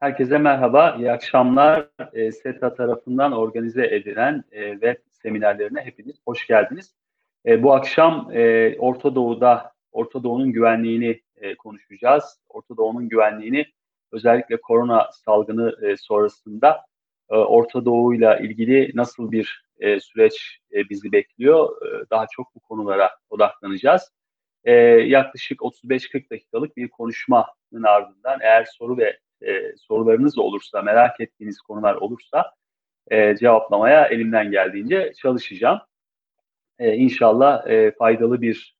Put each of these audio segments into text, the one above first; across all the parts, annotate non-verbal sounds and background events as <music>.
Herkese merhaba, iyi akşamlar. E, SETA tarafından organize edilen e, web seminerlerine hepiniz hoş geldiniz. E, bu akşam e, Orta Doğu'da, Orta Doğu'nun güvenliğini e, konuşacağız. Orta Doğu'nun güvenliğini özellikle korona salgını e, sonrasında e, Orta Doğu'yla ilgili nasıl bir e, süreç e, bizi bekliyor? E, daha çok bu konulara odaklanacağız. E, yaklaşık 35-40 dakikalık bir konuşmanın ardından eğer soru ve e, sorularınız olursa, merak ettiğiniz konular olursa e, cevaplamaya elimden geldiğince çalışacağım. E, inşallah e, faydalı bir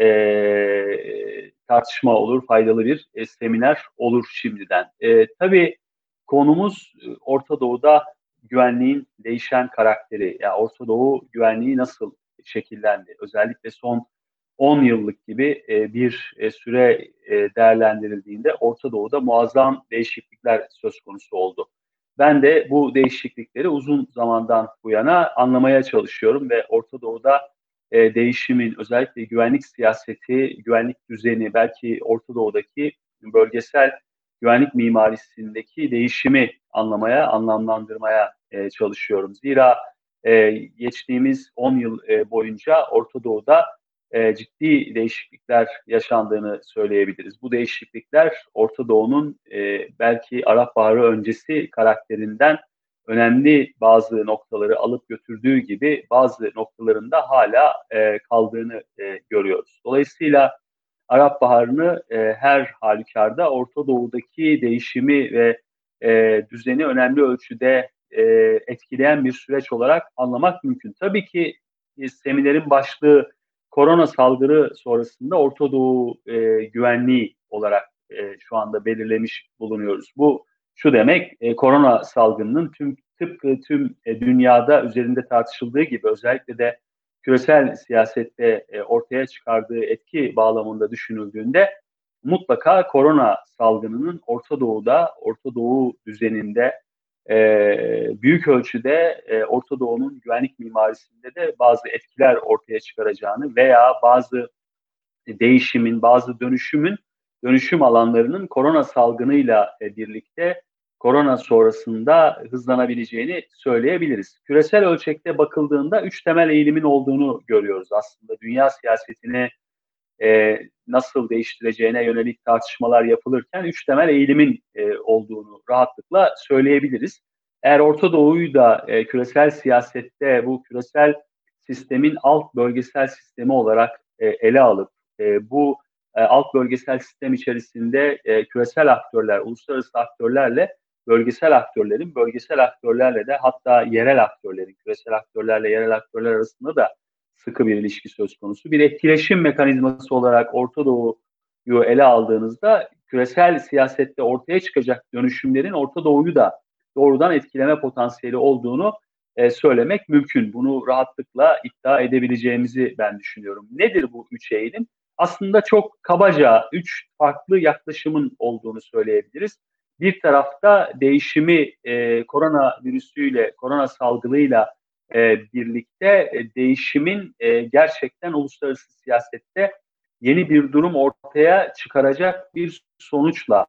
e, tartışma olur, faydalı bir e, seminer olur şimdiden. E, tabii konumuz e, Orta Doğu'da güvenliğin değişen karakteri. Yani Orta Doğu güvenliği nasıl şekillendi? Özellikle son 10 yıllık gibi e, bir e, süre e, değerlendirildiğinde Orta Doğu'da muazzam değişiklikler söz konusu oldu. Ben de bu değişiklikleri uzun zamandan bu yana anlamaya çalışıyorum ve Orta Doğu'da e, değişimin özellikle güvenlik siyaseti, güvenlik düzeni, belki Orta Doğu'daki bölgesel güvenlik mimarisindeki değişimi anlamaya, anlamlandırmaya e, çalışıyorum. Zira e, geçtiğimiz 10 yıl e, boyunca Orta Doğu'da e, ciddi değişiklikler yaşandığını söyleyebiliriz. Bu değişiklikler Orta Doğu'nun e, belki Arap Baharı öncesi karakterinden önemli bazı noktaları alıp götürdüğü gibi bazı noktalarında hala e, kaldığını e, görüyoruz. Dolayısıyla Arap Baharı'nı e, her halükarda Orta Doğu'daki değişimi ve e, düzeni önemli ölçüde e, etkileyen bir süreç olarak anlamak mümkün. Tabii ki e, seminerin başlığı korona salgını sonrasında Orta Doğu e, güvenliği olarak e, şu anda belirlemiş bulunuyoruz. Bu şu demek, e, korona salgınının tüm tıpkı tüm e, dünyada üzerinde tartışıldığı gibi özellikle de küresel siyasette e, ortaya çıkardığı etki bağlamında düşünüldüğünde mutlaka korona salgınının Orta Doğu'da, Orta Doğu düzeninde e, büyük ölçüde e, Orta Doğu'nun güvenlik mimarisinde de bazı etkiler ortaya çıkaracağını veya bazı değişimin, bazı dönüşümün, dönüşüm alanlarının korona salgınıyla e, birlikte korona sonrasında hızlanabileceğini söyleyebiliriz. Küresel ölçekte bakıldığında üç temel eğilimin olduğunu görüyoruz aslında. Dünya siyasetini e, nasıl değiştireceğine yönelik tartışmalar yapılırken üç temel eğilimin e, olduğunu rahatlıkla söyleyebiliriz. Eğer Orta Doğu'yu da e, küresel siyasette bu küresel sistemin alt bölgesel sistemi olarak e, ele alıp e, bu e, alt bölgesel sistem içerisinde e, küresel aktörler, uluslararası aktörlerle bölgesel aktörlerin, bölgesel aktörlerle de hatta yerel aktörlerin, küresel aktörlerle yerel aktörler arasında da sıkı bir ilişki söz konusu. Bir etkileşim mekanizması olarak Orta Doğu'yu ele aldığınızda küresel siyasette ortaya çıkacak dönüşümlerin Orta Doğu'yu da doğrudan etkileme potansiyeli olduğunu e, söylemek mümkün. Bunu rahatlıkla iddia edebileceğimizi ben düşünüyorum. Nedir bu üç eğilim? Aslında çok kabaca üç farklı yaklaşımın olduğunu söyleyebiliriz. Bir tarafta değişimi e, korona virüsüyle, korona salgılıyla e, birlikte e, değişimin e, gerçekten uluslararası siyasette yeni bir durum ortaya çıkaracak bir sonuçla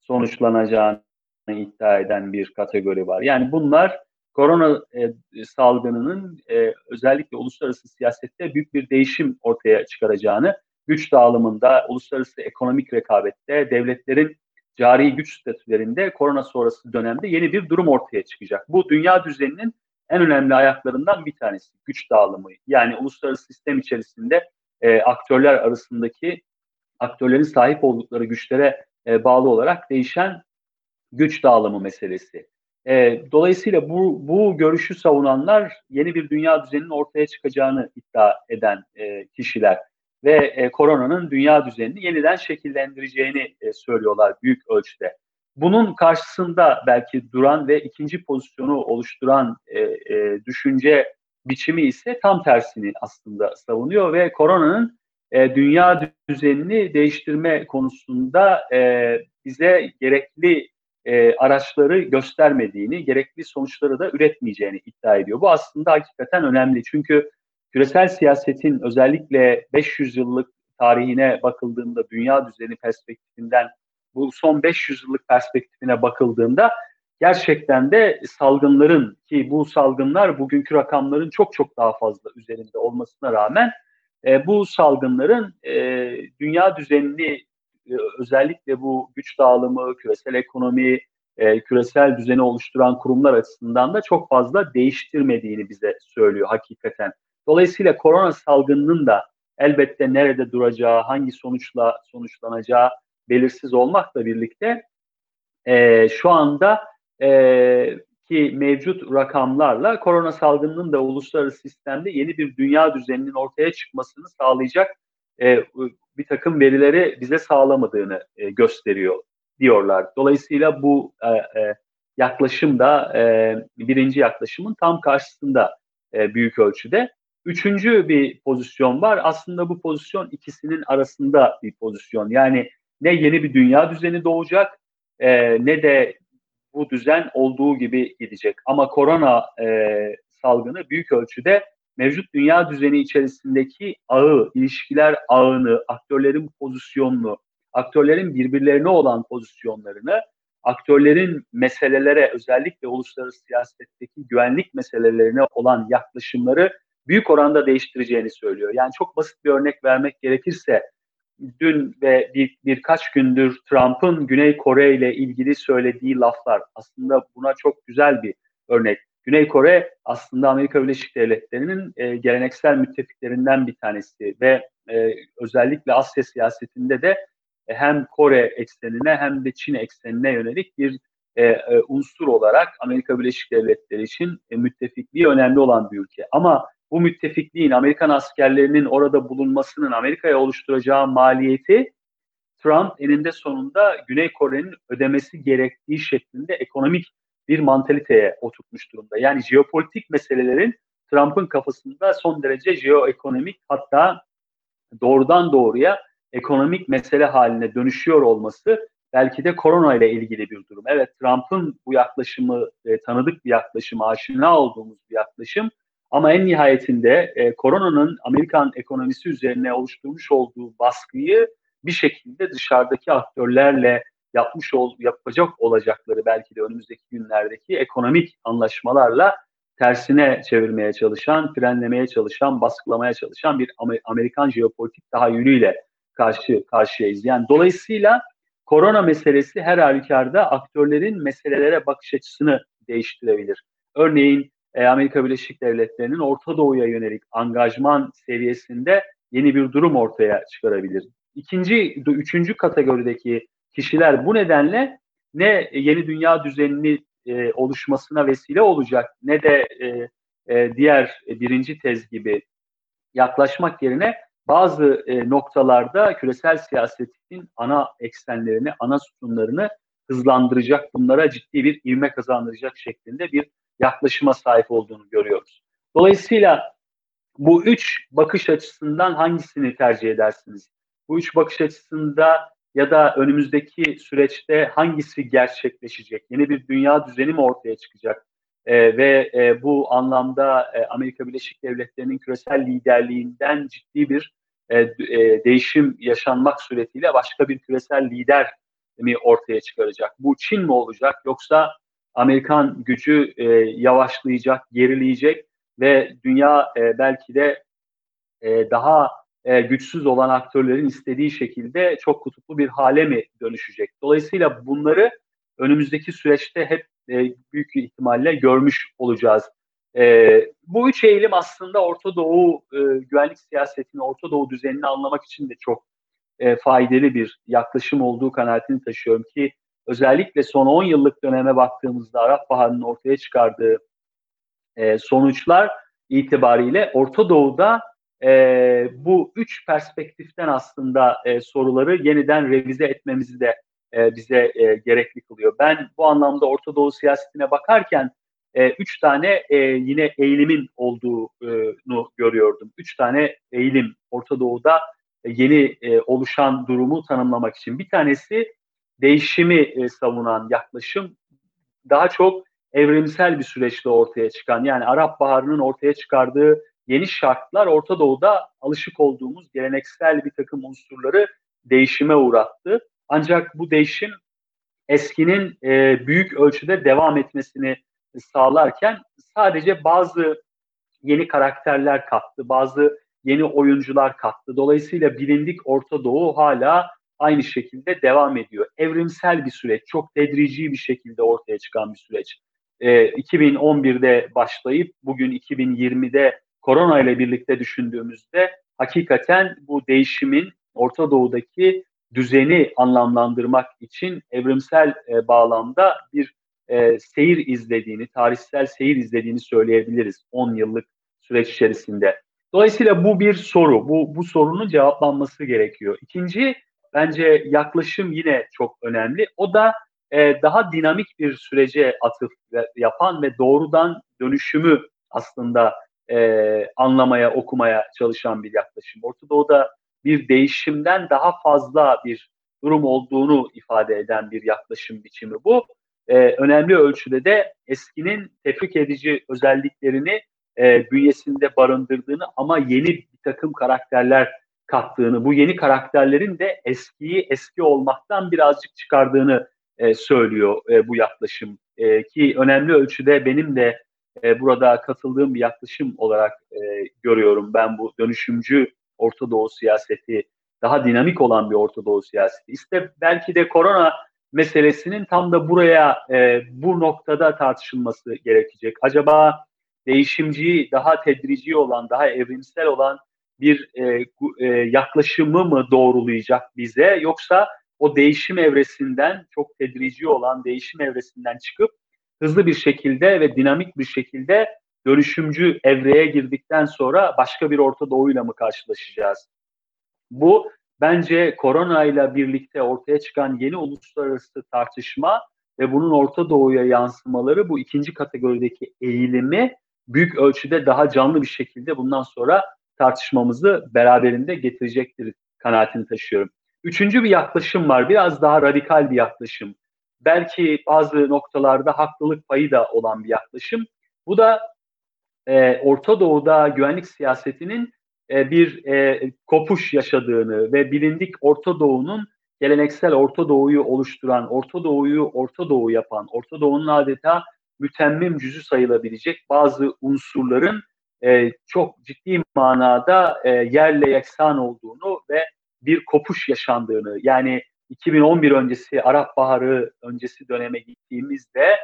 sonuçlanacağını iddia eden bir kategori var. Yani bunlar korona e, salgınının e, özellikle uluslararası siyasette büyük bir değişim ortaya çıkaracağını, güç dağılımında, uluslararası ekonomik rekabette, devletlerin cari güç statülerinde korona sonrası dönemde yeni bir durum ortaya çıkacak. Bu dünya düzeninin en önemli ayaklarından bir tanesi güç dağılımı. Yani uluslararası sistem içerisinde e, aktörler arasındaki aktörlerin sahip oldukları güçlere e, bağlı olarak değişen güç dağılımı meselesi. E, dolayısıyla bu, bu görüşü savunanlar yeni bir dünya düzeninin ortaya çıkacağını iddia eden e, kişiler ve e, koronanın dünya düzenini yeniden şekillendireceğini e, söylüyorlar büyük ölçüde. Bunun karşısında belki duran ve ikinci pozisyonu oluşturan e, e, düşünce biçimi ise tam tersini aslında savunuyor ve koronanın e, dünya düzenini değiştirme konusunda e, bize gerekli e, araçları göstermediğini, gerekli sonuçları da üretmeyeceğini iddia ediyor. Bu aslında hakikaten önemli çünkü küresel siyasetin özellikle 500 yıllık tarihine bakıldığında dünya düzeni perspektifinden bu son 500 yıllık perspektifine bakıldığında gerçekten de salgınların ki bu salgınlar bugünkü rakamların çok çok daha fazla üzerinde olmasına rağmen e, bu salgınların e, dünya düzenini e, özellikle bu güç dağılımı, küresel ekonomi, e, küresel düzeni oluşturan kurumlar açısından da çok fazla değiştirmediğini bize söylüyor hakikaten. Dolayısıyla korona salgınının da elbette nerede duracağı, hangi sonuçla sonuçlanacağı belirsiz olmakla birlikte e, şu anda e, ki mevcut rakamlarla korona salgınının da uluslararası sistemde yeni bir dünya düzeninin ortaya çıkmasını sağlayacak e, bir takım verileri bize sağlamadığını e, gösteriyor diyorlar. Dolayısıyla bu e, e, yaklaşım da e, birinci yaklaşımın tam karşısında e, büyük ölçüde. Üçüncü bir pozisyon var. Aslında bu pozisyon ikisinin arasında bir pozisyon. Yani ne yeni bir dünya düzeni doğacak e, ne de bu düzen olduğu gibi gidecek. Ama korona e, salgını büyük ölçüde mevcut dünya düzeni içerisindeki ağı, ilişkiler ağını, aktörlerin pozisyonunu, aktörlerin birbirlerine olan pozisyonlarını, aktörlerin meselelere özellikle uluslararası siyasetteki güvenlik meselelerine olan yaklaşımları büyük oranda değiştireceğini söylüyor. Yani çok basit bir örnek vermek gerekirse dün ve bir, birkaç gündür Trump'ın Güney Kore ile ilgili söylediği laflar aslında buna çok güzel bir örnek. Güney Kore aslında Amerika Birleşik Devletleri'nin e, geleneksel müttefiklerinden bir tanesi ve e, özellikle Asya siyasetinde de e, hem Kore eksenine hem de Çin eksenine yönelik bir e, e, unsur olarak Amerika Birleşik Devletleri için e, müttefikliği önemli olan bir ülke. Ama bu müttefikliğin Amerikan askerlerinin orada bulunmasının Amerika'ya oluşturacağı maliyeti Trump eninde sonunda Güney Kore'nin ödemesi gerektiği şeklinde ekonomik bir mantaliteye oturtmuş durumda. Yani jeopolitik meselelerin Trump'ın kafasında son derece jeoekonomik hatta doğrudan doğruya ekonomik mesele haline dönüşüyor olması belki de korona ile ilgili bir durum. Evet Trump'ın bu yaklaşımı e, tanıdık bir yaklaşım, aşina olduğumuz bir yaklaşım ama en nihayetinde e, koronanın Amerikan ekonomisi üzerine oluşturmuş olduğu baskıyı bir şekilde dışarıdaki aktörlerle yapmış ol, yapacak olacakları belki de önümüzdeki günlerdeki ekonomik anlaşmalarla tersine çevirmeye çalışan, frenlemeye çalışan, baskılamaya çalışan bir Amerikan jeopolitik tahayyülüyle karşı karşıyayız. Yani dolayısıyla korona meselesi her halükarda aktörlerin meselelere bakış açısını değiştirebilir. Örneğin e, Amerika Birleşik Devletleri'nin Orta Doğu'ya yönelik angajman seviyesinde yeni bir durum ortaya çıkarabilir. İkinci, üçüncü kategorideki kişiler bu nedenle ne yeni dünya düzenini e, oluşmasına vesile olacak ne de e, e, diğer birinci tez gibi yaklaşmak yerine bazı e, noktalarda küresel siyasetin ana eksenlerini, ana sütunlarını hızlandıracak, bunlara ciddi bir ivme kazandıracak şeklinde bir yaklaşıma sahip olduğunu görüyoruz. Dolayısıyla bu üç bakış açısından hangisini tercih edersiniz? Bu üç bakış açısında ya da önümüzdeki süreçte hangisi gerçekleşecek? Yeni bir dünya düzeni mi ortaya çıkacak? E, ve e, bu anlamda e, Amerika Birleşik Devletleri'nin küresel liderliğinden ciddi bir e, e, değişim yaşanmak suretiyle başka bir küresel lider mi ortaya çıkaracak? Bu Çin mi olacak yoksa Amerikan gücü e, yavaşlayacak, gerileyecek ve dünya e, belki de e, daha e, güçsüz olan aktörlerin istediği şekilde çok kutuplu bir hale mi dönüşecek? Dolayısıyla bunları önümüzdeki süreçte hep e, büyük ihtimalle görmüş olacağız. E, bu üç eğilim aslında Orta Doğu e, güvenlik siyasetini, Orta Doğu düzenini anlamak için de çok e, faydalı bir yaklaşım olduğu kanaatini taşıyorum ki özellikle son 10 yıllık döneme baktığımızda Arap Baharı'nın ortaya çıkardığı e, sonuçlar itibariyle Orta Doğu'da e, bu üç perspektiften aslında e, soruları yeniden revize etmemizi de e, bize e, gerekli kılıyor. Ben bu anlamda Orta Doğu siyasetine bakarken e, üç tane e, yine eğilimin olduğunu görüyordum. Üç tane eğilim Orta Doğu'da yeni e, oluşan durumu tanımlamak için. Bir tanesi değişimi e, savunan yaklaşım daha çok evrimsel bir süreçte ortaya çıkan yani Arap Baharı'nın ortaya çıkardığı yeni şartlar Orta Doğu'da alışık olduğumuz geleneksel bir takım unsurları değişime uğrattı. Ancak bu değişim eskinin e, büyük ölçüde devam etmesini sağlarken sadece bazı yeni karakterler kattı, bazı yeni oyuncular kattı. Dolayısıyla bilindik Orta Doğu hala aynı şekilde devam ediyor. Evrimsel bir süreç, çok tedrici bir şekilde ortaya çıkan bir süreç. E, 2011'de başlayıp bugün 2020'de korona ile birlikte düşündüğümüzde hakikaten bu değişimin Orta Doğu'daki düzeni anlamlandırmak için evrimsel e, bağlamda bir e, seyir izlediğini, tarihsel seyir izlediğini söyleyebiliriz 10 yıllık süreç içerisinde. Dolayısıyla bu bir soru, bu, bu sorunun cevaplanması gerekiyor. İkinci, bence yaklaşım yine çok önemli. O da e, daha dinamik bir sürece atıf yapan ve doğrudan dönüşümü aslında e, anlamaya, okumaya çalışan bir yaklaşım. Orta Doğu'da bir değişimden daha fazla bir durum olduğunu ifade eden bir yaklaşım biçimi bu. E, önemli ölçüde de eskinin tefrik edici özelliklerini e, bünyesinde barındırdığını ama yeni bir takım karakterler kattığını, bu yeni karakterlerin de eskiyi eski olmaktan birazcık çıkardığını e, söylüyor e, bu yaklaşım. E, ki önemli ölçüde benim de e, burada katıldığım bir yaklaşım olarak e, görüyorum ben bu dönüşümcü Orta Doğu siyaseti, daha dinamik olan bir Orta Doğu siyaseti. İşte belki de korona meselesinin tam da buraya, e, bu noktada tartışılması gerekecek. Acaba değişimci, daha tedrici olan, daha evrimsel olan bir e, e, yaklaşımı mı doğrulayacak bize yoksa o değişim evresinden çok tedrici olan değişim evresinden çıkıp hızlı bir şekilde ve dinamik bir şekilde dönüşümcü evreye girdikten sonra başka bir Orta Doğu'yla mı karşılaşacağız? Bu bence korona ile birlikte ortaya çıkan yeni uluslararası tartışma ve bunun Orta Doğu'ya yansımaları bu ikinci kategorideki eğilimi büyük ölçüde daha canlı bir şekilde bundan sonra tartışmamızı beraberinde getirecektir kanaatini taşıyorum. Üçüncü bir yaklaşım var. Biraz daha radikal bir yaklaşım. Belki bazı noktalarda haklılık payı da olan bir yaklaşım. Bu da e, Orta Doğu'da güvenlik siyasetinin e, bir e, kopuş yaşadığını ve bilindik Orta Doğu'nun geleneksel Orta Doğu'yu oluşturan, Orta Doğu'yu Orta Doğu yapan, Orta Doğu'nun adeta mütemmim cüzü sayılabilecek bazı unsurların e, çok ciddi manada e, yerle yeksan olduğunu ve bir kopuş yaşandığını yani 2011 öncesi Arap Baharı öncesi döneme gittiğimizde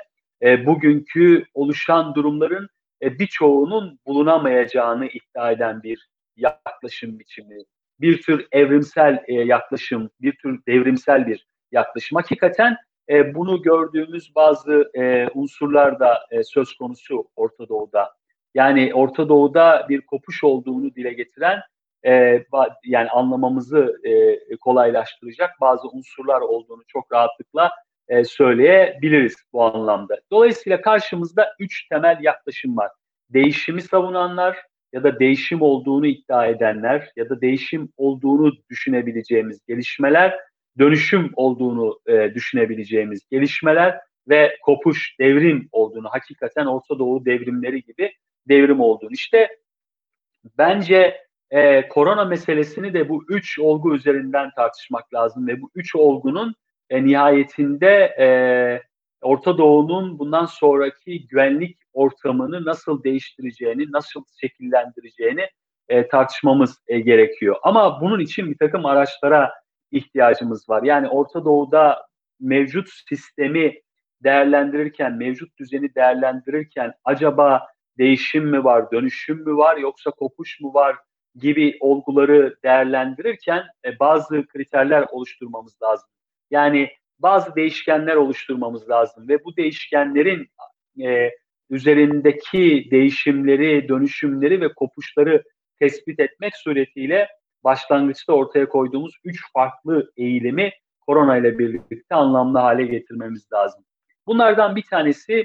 e, bugünkü oluşan durumların e, birçoğunun bulunamayacağını iddia eden bir yaklaşım biçimi. Bir tür evrimsel e, yaklaşım, bir tür devrimsel bir yaklaşım. Hakikaten e, bunu gördüğümüz bazı e, unsurlar da e, söz konusu Orta Doğu'da. Yani Orta Doğu'da bir kopuş olduğunu dile getiren e, yani anlamamızı e, kolaylaştıracak bazı unsurlar olduğunu çok rahatlıkla e, söyleyebiliriz bu anlamda. Dolayısıyla karşımızda üç temel yaklaşım var. Değişimi savunanlar ya da değişim olduğunu iddia edenler ya da değişim olduğunu düşünebileceğimiz gelişmeler, dönüşüm olduğunu e, düşünebileceğimiz gelişmeler ve kopuş, devrim olduğunu, hakikaten Orta Doğu devrimleri gibi devrim olduğunu. İşte bence e, korona meselesini de bu üç olgu üzerinden tartışmak lazım ve bu üç olgunun e, nihayetinde e, Orta Doğu'nun bundan sonraki güvenlik ortamını nasıl değiştireceğini, nasıl şekillendireceğini e, tartışmamız e, gerekiyor. Ama bunun için bir takım araçlara ihtiyacımız var. Yani Orta Doğu'da mevcut sistemi değerlendirirken, mevcut düzeni değerlendirirken acaba değişim mi var, dönüşüm mü var yoksa kopuş mu var gibi olguları değerlendirirken e, bazı kriterler oluşturmamız lazım. Yani bazı değişkenler oluşturmamız lazım ve bu değişkenlerin e, üzerindeki değişimleri, dönüşümleri ve kopuşları tespit etmek suretiyle başlangıçta ortaya koyduğumuz üç farklı eğilimi korona ile birlikte anlamlı hale getirmemiz lazım. Bunlardan bir tanesi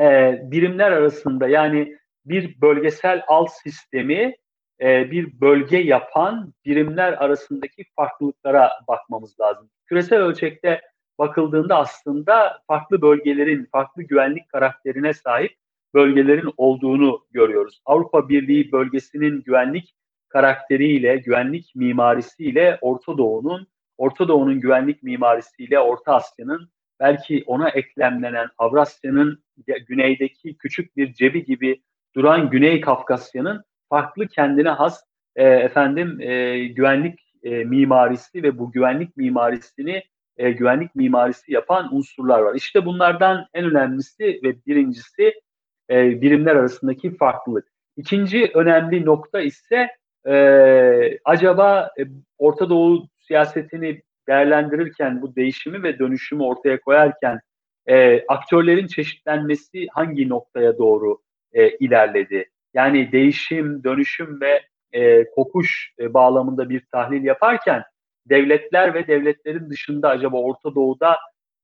e, birimler arasında yani bir bölgesel alt sistemi e, bir bölge yapan birimler arasındaki farklılıklara bakmamız lazım. Küresel ölçekte bakıldığında aslında farklı bölgelerin, farklı güvenlik karakterine sahip bölgelerin olduğunu görüyoruz. Avrupa Birliği bölgesinin güvenlik karakteriyle, güvenlik mimarisiyle Orta Doğu'nun Orta Doğu'nun güvenlik mimarisiyle Orta Asya'nın belki ona eklemlenen Avrasya'nın güneydeki küçük bir cebi gibi duran Güney Kafkasya'nın farklı kendine has e, efendim e, güvenlik e, mimarisi ve bu güvenlik mimarisini e, güvenlik mimarisi yapan unsurlar var. İşte bunlardan en önemlisi ve birincisi e, birimler arasındaki farklılık. İkinci önemli nokta ise e, acaba e, Orta Doğu siyasetini değerlendirirken bu değişimi ve dönüşümü ortaya koyarken e, aktörlerin çeşitlenmesi hangi noktaya doğru e, ilerledi? Yani değişim, dönüşüm ve e, kopuş e, bağlamında bir tahlil yaparken devletler ve devletlerin dışında acaba Orta Doğu'da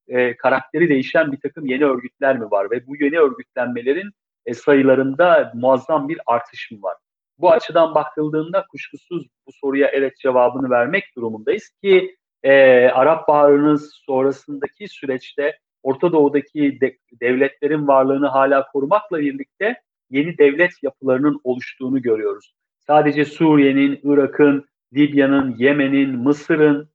e, karakteri değişen bir takım yeni örgütler mi var ve bu yeni örgütlenmelerin e, sayılarında muazzam bir artış mı var? Bu açıdan bakıldığında kuşkusuz bu soruya evet cevabını vermek durumundayız ki e, Arap Baharı'nın sonrasındaki süreçte Orta Doğu'daki de, devletlerin varlığını hala korumakla birlikte yeni devlet yapılarının oluştuğunu görüyoruz. Sadece Suriye'nin, Irak'ın, Libya'nın, Yemen'in, Mısır'ın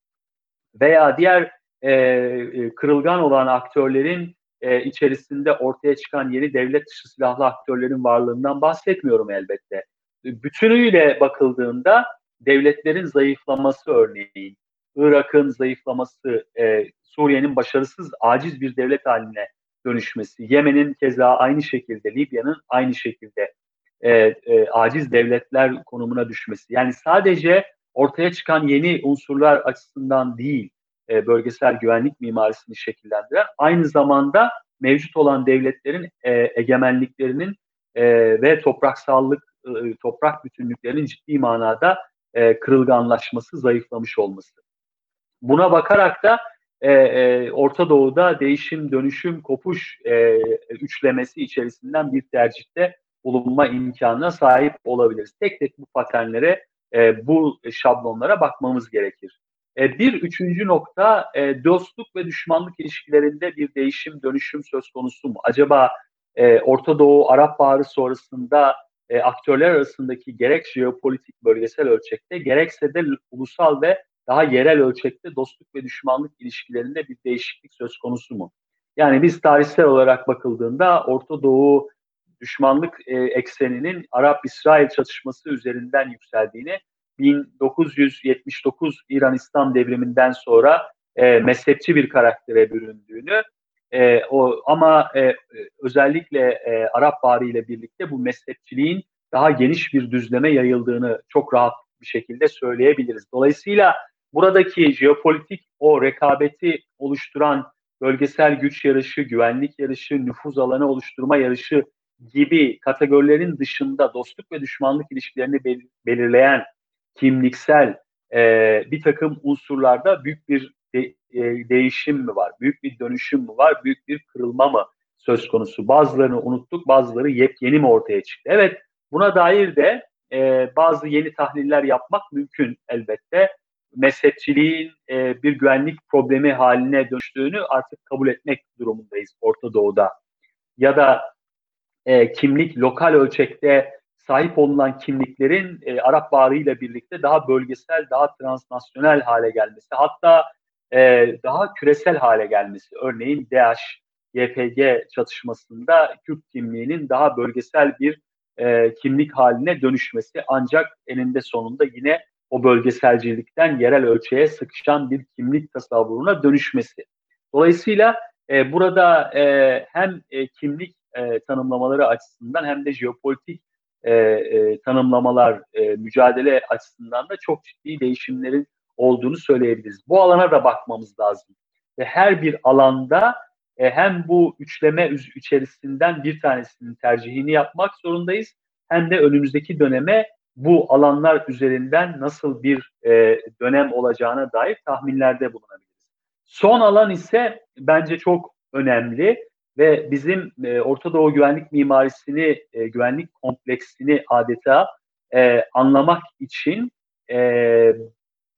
veya diğer e, e, kırılgan olan aktörlerin e, içerisinde ortaya çıkan yeni devlet dışı silahlı aktörlerin varlığından bahsetmiyorum elbette. Bütünüyle bakıldığında devletlerin zayıflaması örneğin, Irak'ın zayıflaması, e, Suriye'nin başarısız, aciz bir devlet haline dönüşmesi, Yemen'in keza aynı şekilde, Libya'nın aynı şekilde e, e, aciz devletler konumuna düşmesi. Yani sadece ortaya çıkan yeni unsurlar açısından değil, e, bölgesel güvenlik mimarisini şekillendiren, aynı zamanda mevcut olan devletlerin e, egemenliklerinin e, ve topraksallık, e, toprak bütünlüklerinin ciddi manada e, kırılganlaşması, zayıflamış olması. Buna bakarak da e, e, Orta Doğu'da değişim, dönüşüm, kopuş e, üçlemesi içerisinden bir tercihte bulunma imkanına sahip olabiliriz. Tek tek bu paternlere, e, bu şablonlara bakmamız gerekir. E, bir üçüncü nokta e, dostluk ve düşmanlık ilişkilerinde bir değişim, dönüşüm söz konusu mu? Acaba e, Orta Doğu, Arap Baharı sonrasında e, aktörler arasındaki gerek jeopolitik bölgesel ölçekte gerekse de ulusal ve daha yerel ölçekte dostluk ve düşmanlık ilişkilerinde bir değişiklik söz konusu mu? Yani biz tarihsel olarak bakıldığında Orta Doğu düşmanlık e, ekseninin Arap-İsrail çatışması üzerinden yükseldiğini 1979 İran İslam devriminden sonra e, mezhepçi bir karaktere büründüğünü e, o ama e, özellikle e, Arap Baharı ile birlikte bu mezhepçiliğin daha geniş bir düzleme yayıldığını çok rahat bir şekilde söyleyebiliriz. Dolayısıyla buradaki jeopolitik o rekabeti oluşturan bölgesel güç yarışı, güvenlik yarışı, nüfuz alanı oluşturma yarışı gibi kategorilerin dışında dostluk ve düşmanlık ilişkilerini bel- belirleyen kimliksel e, bir takım unsurlarda büyük bir de, e, değişim mi var, büyük bir dönüşüm mü var, büyük bir kırılma mı söz konusu? Bazılarını unuttuk, bazıları yepyeni mi ortaya çıktı? Evet, buna dair de e, bazı yeni tahliller yapmak mümkün elbette. Mezhepçiliğin e, bir güvenlik problemi haline dönüştüğünü artık kabul etmek durumundayız Orta Doğu'da. Ya da e, kimlik lokal ölçekte sahip olunan kimliklerin e, Arap Baharı ile birlikte daha bölgesel, daha transnasyonel hale gelmesi, hatta e, daha küresel hale gelmesi. Örneğin DAEŞ, YPG çatışmasında Kürt kimliğinin daha bölgesel bir e, kimlik haline dönüşmesi ancak eninde sonunda yine o bölgeselcilikten yerel ölçeğe sıkışan bir kimlik tasavvuruna dönüşmesi. Dolayısıyla e, burada e, hem e, kimlik e, tanımlamaları açısından hem de jeopolitik e, e, tanımlamalar, e, mücadele açısından da çok ciddi değişimlerin olduğunu söyleyebiliriz. Bu alana da bakmamız lazım. Ve her bir alanda e, hem bu üçleme içerisinden bir tanesinin tercihini yapmak zorundayız hem de önümüzdeki döneme bu alanlar üzerinden nasıl bir e, dönem olacağına dair tahminlerde bulunabiliriz. Son alan ise bence çok önemli ve bizim e, Orta Doğu güvenlik mimarisini, e, güvenlik kompleksini adeta e, anlamak için e,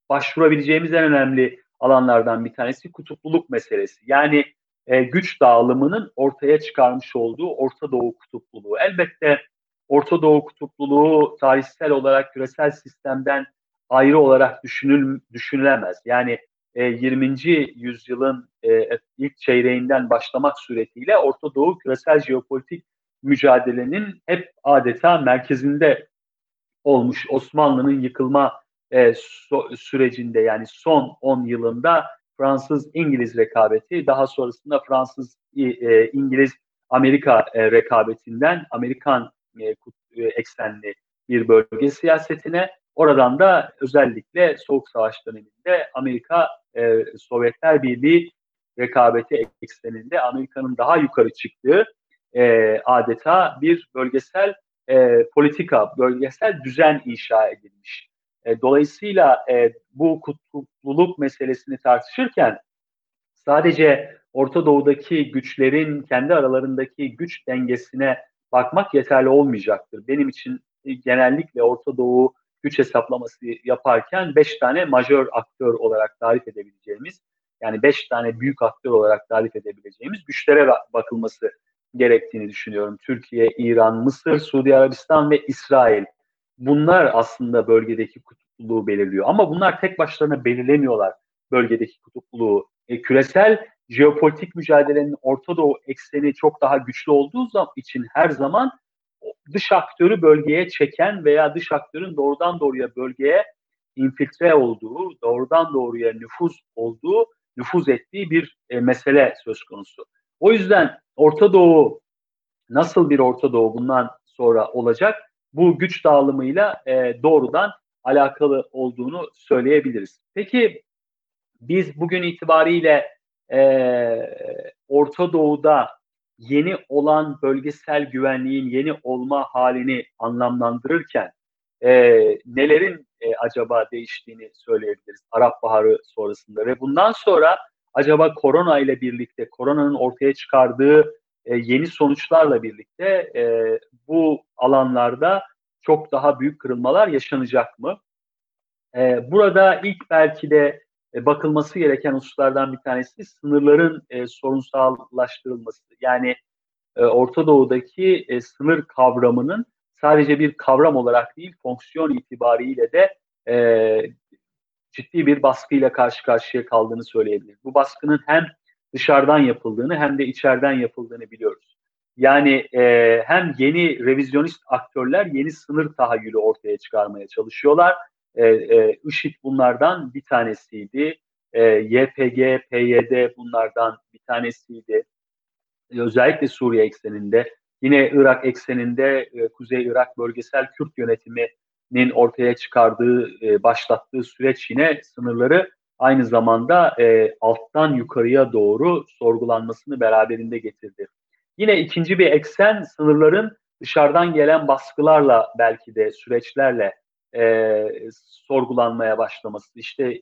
başvurabileceğimiz en önemli alanlardan bir tanesi kutupluluk meselesi. Yani e, güç dağılımının ortaya çıkarmış olduğu Orta Doğu kutupluluğu. Elbette Orta Doğu kutupluluğu tarihsel olarak küresel sistemden ayrı olarak düşünül, düşünülemez. Yani 20. yüzyılın ilk çeyreğinden başlamak suretiyle Orta Doğu küresel jeopolitik mücadelenin hep adeta merkezinde olmuş Osmanlı'nın yıkılma sürecinde yani son 10 yılında Fransız-İngiliz rekabeti, daha sonrasında Fransız-İngiliz Amerika rekabetinden Amerikan eksenli bir bölge siyasetine oradan da özellikle Soğuk Savaş döneminde Amerika e, Sovyetler Birliği rekabeti ekseninde Amerika'nın daha yukarı çıktığı e, adeta bir bölgesel e, politika, bölgesel düzen inşa edilmiş. E, dolayısıyla e, bu kutupluluk meselesini tartışırken sadece Orta Doğu'daki güçlerin kendi aralarındaki güç dengesine bakmak yeterli olmayacaktır. Benim için genellikle Orta Doğu güç hesaplaması yaparken beş tane majör aktör olarak tarif edebileceğimiz yani beş tane büyük aktör olarak tarif edebileceğimiz güçlere bakılması gerektiğini düşünüyorum. Türkiye, İran, Mısır, Suudi Arabistan ve İsrail. Bunlar aslında bölgedeki kutupluluğu belirliyor. Ama bunlar tek başlarına belirlemiyorlar bölgedeki kutupluluğu. E, küresel jeopolitik mücadelenin Orta Doğu ekseni çok daha güçlü olduğu için her zaman dış aktörü bölgeye çeken veya dış aktörün doğrudan doğruya bölgeye infiltre olduğu, doğrudan doğruya nüfuz olduğu, nüfuz ettiği bir e, mesele söz konusu. O yüzden Orta Doğu nasıl bir Orta Doğu bundan sonra olacak? Bu güç dağılımıyla e, doğrudan alakalı olduğunu söyleyebiliriz. Peki biz bugün itibariyle e, Orta Doğu'da yeni olan bölgesel güvenliğin yeni olma halini anlamlandırırken e, nelerin e, acaba değiştiğini söyleyebiliriz Arap Baharı sonrasında ve bundan sonra acaba korona ile birlikte koronanın ortaya çıkardığı e, yeni sonuçlarla birlikte e, bu alanlarda çok daha büyük kırılmalar yaşanacak mı? E, burada ilk belki de e, bakılması gereken hususlardan bir tanesi sınırların e, sorunsallaştırılması. Yani e, Orta Doğu'daki e, sınır kavramının sadece bir kavram olarak değil, fonksiyon itibariyle de e, ciddi bir baskıyla karşı karşıya kaldığını söyleyebiliriz. Bu baskının hem dışarıdan yapıldığını hem de içeriden yapıldığını biliyoruz. Yani e, hem yeni revizyonist aktörler yeni sınır tahayyülü ortaya çıkarmaya çalışıyorlar e, e, IŞİD bunlardan bir tanesiydi. E, YPG, PYD bunlardan bir tanesiydi. E, özellikle Suriye ekseninde. Yine Irak ekseninde Kuzey Irak Bölgesel Kürt Yönetimi'nin ortaya çıkardığı, başlattığı süreç yine sınırları aynı zamanda alttan yukarıya doğru sorgulanmasını beraberinde getirdi. Yine ikinci bir eksen sınırların dışarıdan gelen baskılarla belki de süreçlerle e, sorgulanmaya başlaması. İşte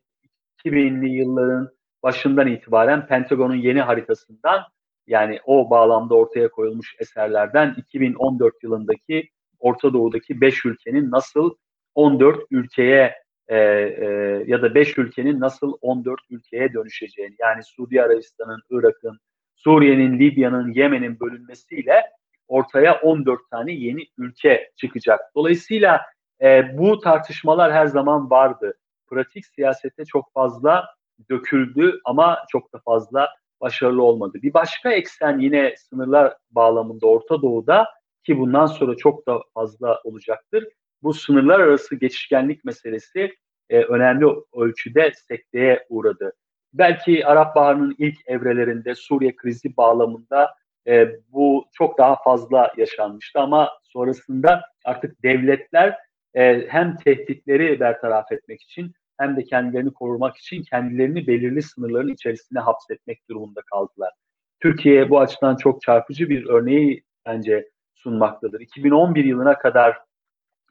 2000'li yılların başından itibaren Pentagon'un yeni haritasından yani o bağlamda ortaya koyulmuş eserlerden 2014 yılındaki Orta Doğu'daki 5 ülkenin nasıl 14 ülkeye e, e, ya da 5 ülkenin nasıl 14 ülkeye dönüşeceğini yani Suudi Arabistan'ın, Irak'ın, Suriye'nin, Libya'nın, Yemen'in bölünmesiyle ortaya 14 tane yeni ülke çıkacak. Dolayısıyla e, bu tartışmalar her zaman vardı. Pratik siyasete çok fazla döküldü ama çok da fazla başarılı olmadı. Bir başka eksen yine sınırlar bağlamında Orta Doğu'da ki bundan sonra çok da fazla olacaktır. Bu sınırlar arası geçişkenlik meselesi e, önemli ölçüde sekteye uğradı. Belki Arap Baharı'nın ilk evrelerinde Suriye krizi bağlamında e, bu çok daha fazla yaşanmıştı ama sonrasında artık devletler e, hem tehditleri bertaraf etmek için hem de kendilerini korumak için kendilerini belirli sınırların içerisine hapsetmek durumunda kaldılar. Türkiye bu açıdan çok çarpıcı bir örneği bence sunmaktadır. 2011 yılına kadar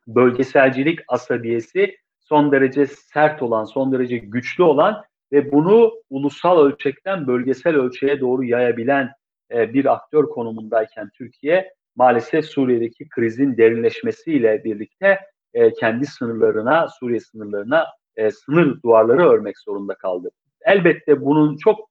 bölgeselcilik asabiyesi son derece sert olan, son derece güçlü olan ve bunu ulusal ölçekten bölgesel ölçeğe doğru yayabilen e, bir aktör konumundayken Türkiye maalesef Suriye'deki krizin derinleşmesiyle birlikte e, kendi sınırlarına, Suriye sınırlarına e, sınır duvarları örmek zorunda kaldı. Elbette bunun çok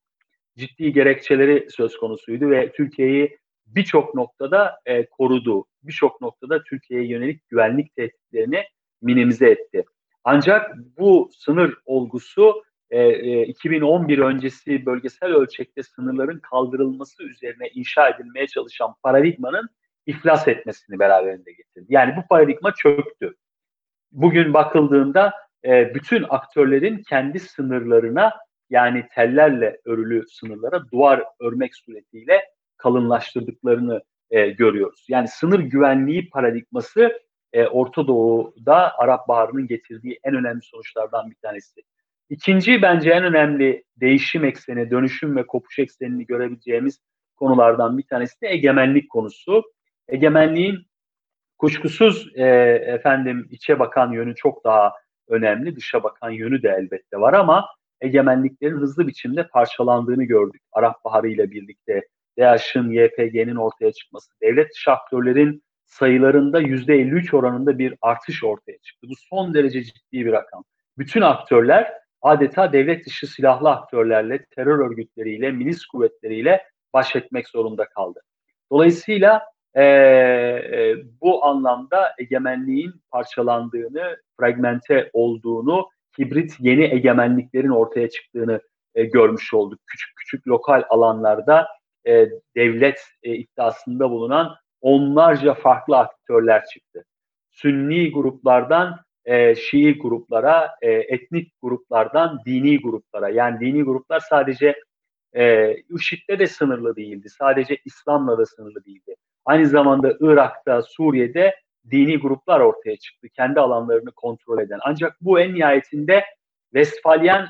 ciddi gerekçeleri söz konusuydu ve Türkiye'yi birçok noktada e, korudu. Birçok noktada Türkiye'ye yönelik güvenlik tehditlerini minimize etti. Ancak bu sınır olgusu e, e, 2011 öncesi bölgesel ölçekte sınırların kaldırılması üzerine inşa edilmeye çalışan paradigmanın iflas etmesini beraberinde getirdi. Yani bu paradigma çöktü. Bugün bakıldığında e, bütün aktörlerin kendi sınırlarına yani tellerle örülü sınırlara duvar örmek suretiyle kalınlaştırdıklarını e, görüyoruz. Yani sınır güvenliği paradigması e, Orta Doğu'da Arap Baharı'nın getirdiği en önemli sonuçlardan bir tanesi. İkinci bence en önemli değişim ekseni, dönüşüm ve kopuş eksenini görebileceğimiz konulardan bir tanesi de egemenlik konusu. Egemenliğin kuşkusuz e, efendim içe bakan yönü çok daha önemli, dışa bakan yönü de elbette var ama egemenliklerin hızlı biçimde parçalandığını gördük. Arap Baharı ile birlikte DAEŞ'ın, YPG'nin ortaya çıkması, devlet dışı aktörlerin sayılarında %53 oranında bir artış ortaya çıktı. Bu son derece ciddi bir rakam. Bütün aktörler adeta devlet dışı silahlı aktörlerle, terör örgütleriyle, milis kuvvetleriyle baş etmek zorunda kaldı. Dolayısıyla e, e, bu anlamda egemenliğin parçalandığını, fragmente olduğunu, hibrit yeni egemenliklerin ortaya çıktığını e, görmüş olduk. Küçük küçük lokal alanlarda e, devlet e, iddiasında bulunan onlarca farklı aktörler çıktı. Sünni gruplardan e, Şii gruplara, e, etnik gruplardan dini gruplara. Yani dini gruplar sadece e, IŞİD'le de sınırlı değildi. Sadece İslam'la da sınırlı değildi. Aynı zamanda Irak'ta, Suriye'de dini gruplar ortaya çıktı. Kendi alanlarını kontrol eden. Ancak bu en nihayetinde Westfalyen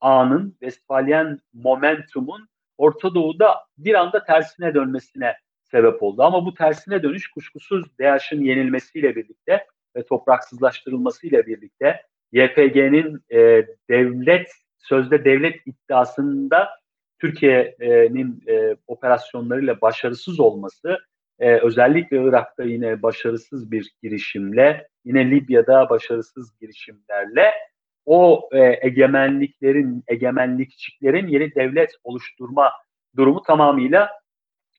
ağının, Westfalyen momentumun Orta Doğu'da bir anda tersine dönmesine sebep oldu. Ama bu tersine dönüş kuşkusuz DAEŞ'in yenilmesiyle birlikte ve topraksızlaştırılmasıyla birlikte YPG'nin e, devlet sözde devlet iddiasında Türkiye'nin e, operasyonlarıyla başarısız olması e, özellikle Irak'ta yine başarısız bir girişimle yine Libya'da başarısız girişimlerle o e, egemenliklerin egemenlikçiklerin yeni devlet oluşturma durumu tamamıyla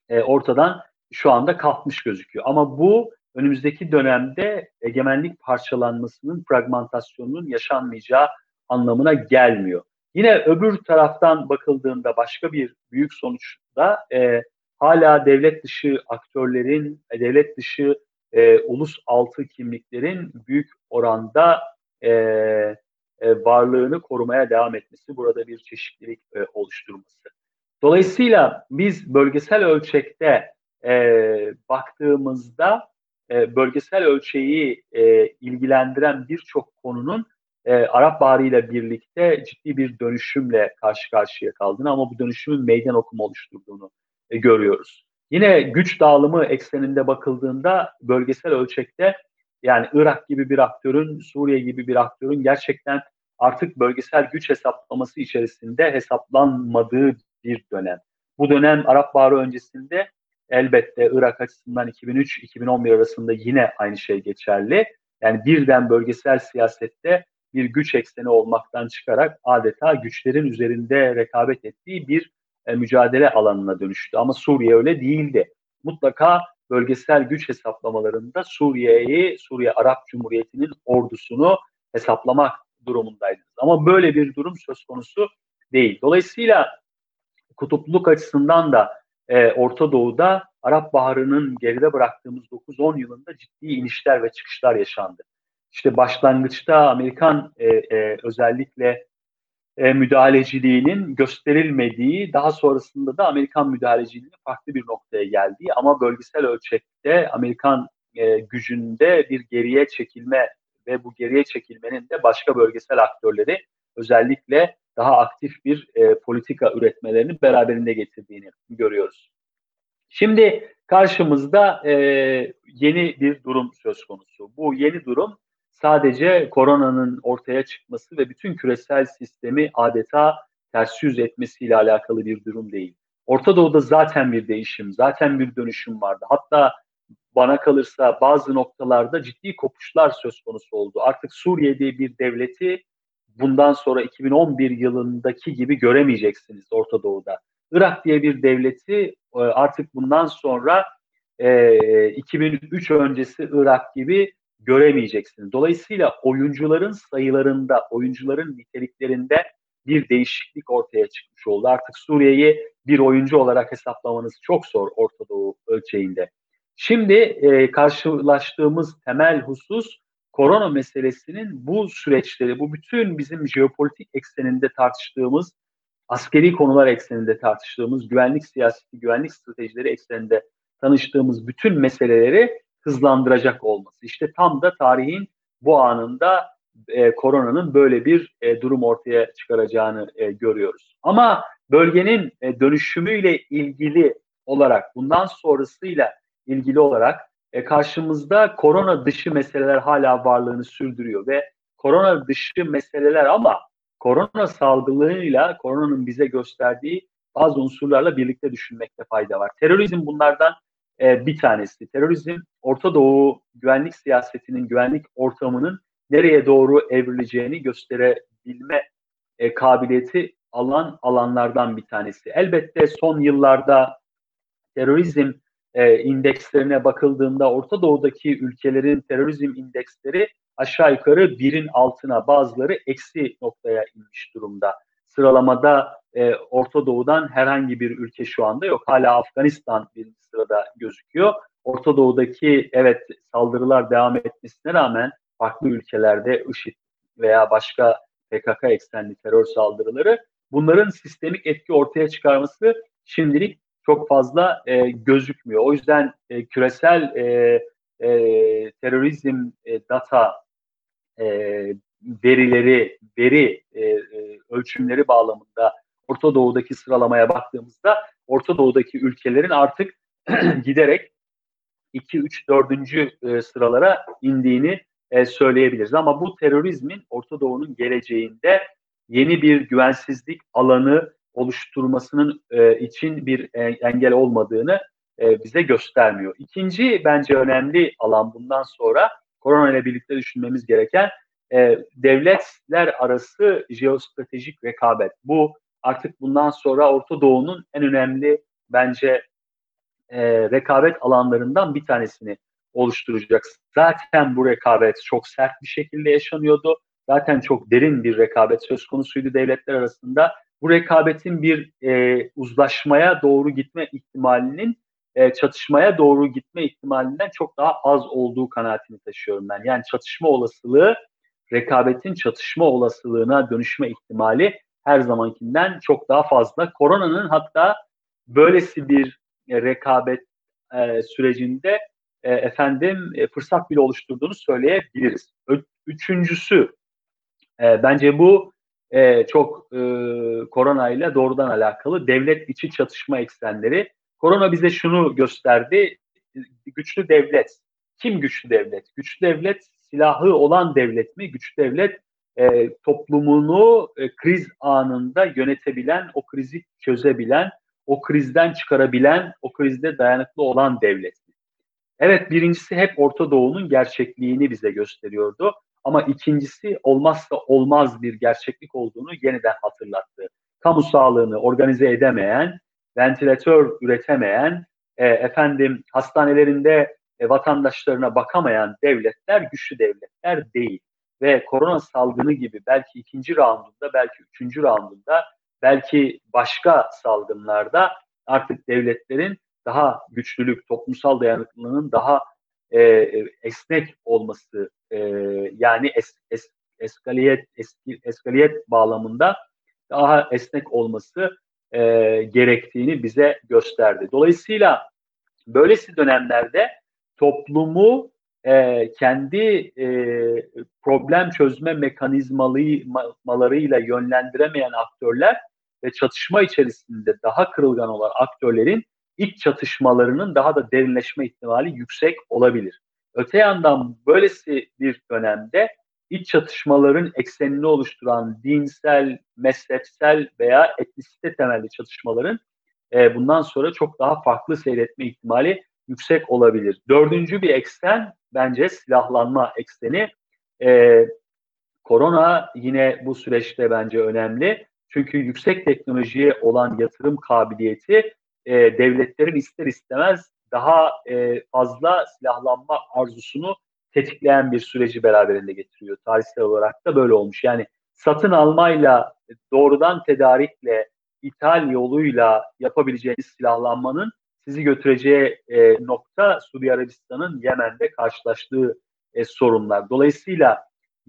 e, ortadan şu anda kalkmış gözüküyor. Ama bu önümüzdeki dönemde egemenlik parçalanmasının, fragmentasyonunun yaşanmayacağı anlamına gelmiyor. Yine öbür taraftan bakıldığında başka bir büyük sonuçta e, hala devlet dışı aktörlerin, e, devlet dışı e, ulus altı kimliklerin büyük oranda e, e, varlığını korumaya devam etmesi, burada bir çeşitlilik e, oluşturması. Dolayısıyla biz bölgesel ölçekte e, baktığımızda e, bölgesel ölçeği e, ilgilendiren birçok konunun e, Arap Baharı ile birlikte ciddi bir dönüşümle karşı karşıya kaldığını ama bu dönüşümün meydan okuma oluşturduğunu görüyoruz. Yine güç dağılımı ekseninde bakıldığında bölgesel ölçekte yani Irak gibi bir aktörün, Suriye gibi bir aktörün gerçekten artık bölgesel güç hesaplaması içerisinde hesaplanmadığı bir dönem. Bu dönem Arap Baharı öncesinde elbette Irak açısından 2003-2011 arasında yine aynı şey geçerli. Yani birden bölgesel siyasette bir güç ekseni olmaktan çıkarak adeta güçlerin üzerinde rekabet ettiği bir e, mücadele alanına dönüştü. Ama Suriye öyle değildi. Mutlaka bölgesel güç hesaplamalarında Suriye'yi, Suriye Arap Cumhuriyeti'nin ordusunu hesaplamak durumundaydınız. Ama böyle bir durum söz konusu değil. Dolayısıyla kutupluluk açısından da e, Orta Doğu'da Arap Baharı'nın geride bıraktığımız 9-10 yılında ciddi inişler ve çıkışlar yaşandı. İşte başlangıçta Amerikan e, e, özellikle e, müdahaleciliğinin gösterilmediği, daha sonrasında da Amerikan müdahaleciliğinin farklı bir noktaya geldiği ama bölgesel ölçekte Amerikan e, gücünde bir geriye çekilme ve bu geriye çekilmenin de başka bölgesel aktörleri özellikle daha aktif bir e, politika üretmelerini beraberinde getirdiğini görüyoruz. Şimdi karşımızda e, yeni bir durum söz konusu. Bu yeni durum sadece koronanın ortaya çıkması ve bütün küresel sistemi adeta ters yüz etmesiyle alakalı bir durum değil. Orta Doğu'da zaten bir değişim, zaten bir dönüşüm vardı. Hatta bana kalırsa bazı noktalarda ciddi kopuşlar söz konusu oldu. Artık Suriye bir devleti bundan sonra 2011 yılındaki gibi göremeyeceksiniz Orta Doğu'da. Irak diye bir devleti e, artık bundan sonra 2003 öncesi Irak gibi göremeyeceksiniz. Dolayısıyla oyuncuların sayılarında, oyuncuların niteliklerinde bir değişiklik ortaya çıkmış oldu. Artık Suriye'yi bir oyuncu olarak hesaplamanız çok zor Orta Doğu ölçeğinde. Şimdi e, karşılaştığımız temel husus korona meselesinin bu süreçleri, bu bütün bizim jeopolitik ekseninde tartıştığımız, askeri konular ekseninde tartıştığımız, güvenlik siyaseti, güvenlik stratejileri ekseninde tanıştığımız bütün meseleleri hızlandıracak olması. İşte tam da tarihin bu anında e, koronanın böyle bir e, durum ortaya çıkaracağını e, görüyoruz. Ama bölgenin e, dönüşümüyle ilgili olarak, bundan sonrasıyla ilgili olarak e, karşımızda korona dışı meseleler hala varlığını sürdürüyor ve korona dışı meseleler ama korona salgınıyla koronanın bize gösterdiği bazı unsurlarla birlikte düşünmekte fayda var. Terörizm bunlardan e, bir tanesi. Terörizm Orta Doğu güvenlik siyasetinin, güvenlik ortamının nereye doğru evrileceğini gösterebilme e, kabiliyeti alan alanlardan bir tanesi. Elbette son yıllarda terörizm e, indekslerine bakıldığında Orta Doğu'daki ülkelerin terörizm indeksleri aşağı yukarı birin altına bazıları eksi noktaya inmiş durumda. Sıralamada e, Orta Doğu'dan herhangi bir ülke şu anda yok. Hala Afganistan bir sırada gözüküyor. Orta Doğu'daki evet saldırılar devam etmesine rağmen farklı ülkelerde IŞİD veya başka PKK eksenli terör saldırıları bunların sistemik etki ortaya çıkarması şimdilik çok fazla e, gözükmüyor. O yüzden e, küresel e, e, terörizm e, data e, verileri, veri e, e, ölçümleri bağlamında Orta Doğu'daki sıralamaya baktığımızda Orta Doğu'daki ülkelerin artık <clears throat> giderek 2, 3, 4. sıralara indiğini e, söyleyebiliriz. Ama bu terörizmin Orta Doğu'nun geleceğinde yeni bir güvensizlik alanı oluşturmasının e, için bir e, engel olmadığını bize göstermiyor. İkinci bence önemli alan bundan sonra korona ile birlikte düşünmemiz gereken e, devletler arası jeostratejik rekabet. Bu artık bundan sonra Orta Doğu'nun en önemli bence e, rekabet alanlarından bir tanesini oluşturacak. Zaten bu rekabet çok sert bir şekilde yaşanıyordu. Zaten çok derin bir rekabet söz konusuydu devletler arasında bu rekabetin bir e, uzlaşmaya doğru gitme ihtimalinin e, çatışmaya doğru gitme ihtimalinden çok daha az olduğu kanaatini taşıyorum ben. Yani çatışma olasılığı rekabetin çatışma olasılığına dönüşme ihtimali her zamankinden çok daha fazla. Koronanın hatta böylesi bir e, rekabet e, sürecinde e, efendim e, fırsat bile oluşturduğunu söyleyebiliriz. Ö- üçüncüsü e, bence bu e, çok e, korona ile doğrudan alakalı devlet içi çatışma eksenleri. Korona bize şunu gösterdi. Güçlü devlet. Kim güçlü devlet? Güçlü devlet silahı olan devlet mi? Güçlü devlet e, toplumunu e, kriz anında yönetebilen, o krizi çözebilen, o krizden çıkarabilen, o krizde dayanıklı olan devlet mi? Evet birincisi hep Orta Doğu'nun gerçekliğini bize gösteriyordu. Ama ikincisi olmazsa olmaz bir gerçeklik olduğunu yeniden hatırlattı. Kamu sağlığını organize edemeyen, ventilatör üretemeyen, e, efendim hastanelerinde e, vatandaşlarına bakamayan devletler güçlü devletler değil. Ve korona salgını gibi belki ikinci raundunda, belki üçüncü raundunda, belki başka salgınlarda artık devletlerin daha güçlülük, toplumsal dayanıklılığının daha e, esnek olması e, yani es, es, eskaliyet es, eskaliyet bağlamında daha esnek olması e, gerektiğini bize gösterdi. Dolayısıyla böylesi dönemlerde toplumu e, kendi e, problem çözme mekanizmalarıyla yönlendiremeyen aktörler ve çatışma içerisinde daha kırılgan olan aktörlerin iç çatışmalarının daha da derinleşme ihtimali yüksek olabilir. Öte yandan böylesi bir dönemde iç çatışmaların eksenini oluşturan dinsel, mezhepsel veya etnisite temelli çatışmaların e, bundan sonra çok daha farklı seyretme ihtimali yüksek olabilir. Dördüncü bir eksen bence silahlanma ekseni. E, korona yine bu süreçte bence önemli. Çünkü yüksek teknolojiye olan yatırım kabiliyeti e, devletlerin ister istemez daha e, fazla silahlanma arzusunu tetikleyen bir süreci beraberinde getiriyor. Tarihsel olarak da böyle olmuş. Yani satın almayla, doğrudan tedarikle, ithal yoluyla yapabileceğiniz silahlanmanın sizi götüreceği e, nokta Suudi Arabistan'ın Yemen'de karşılaştığı e, sorunlar. Dolayısıyla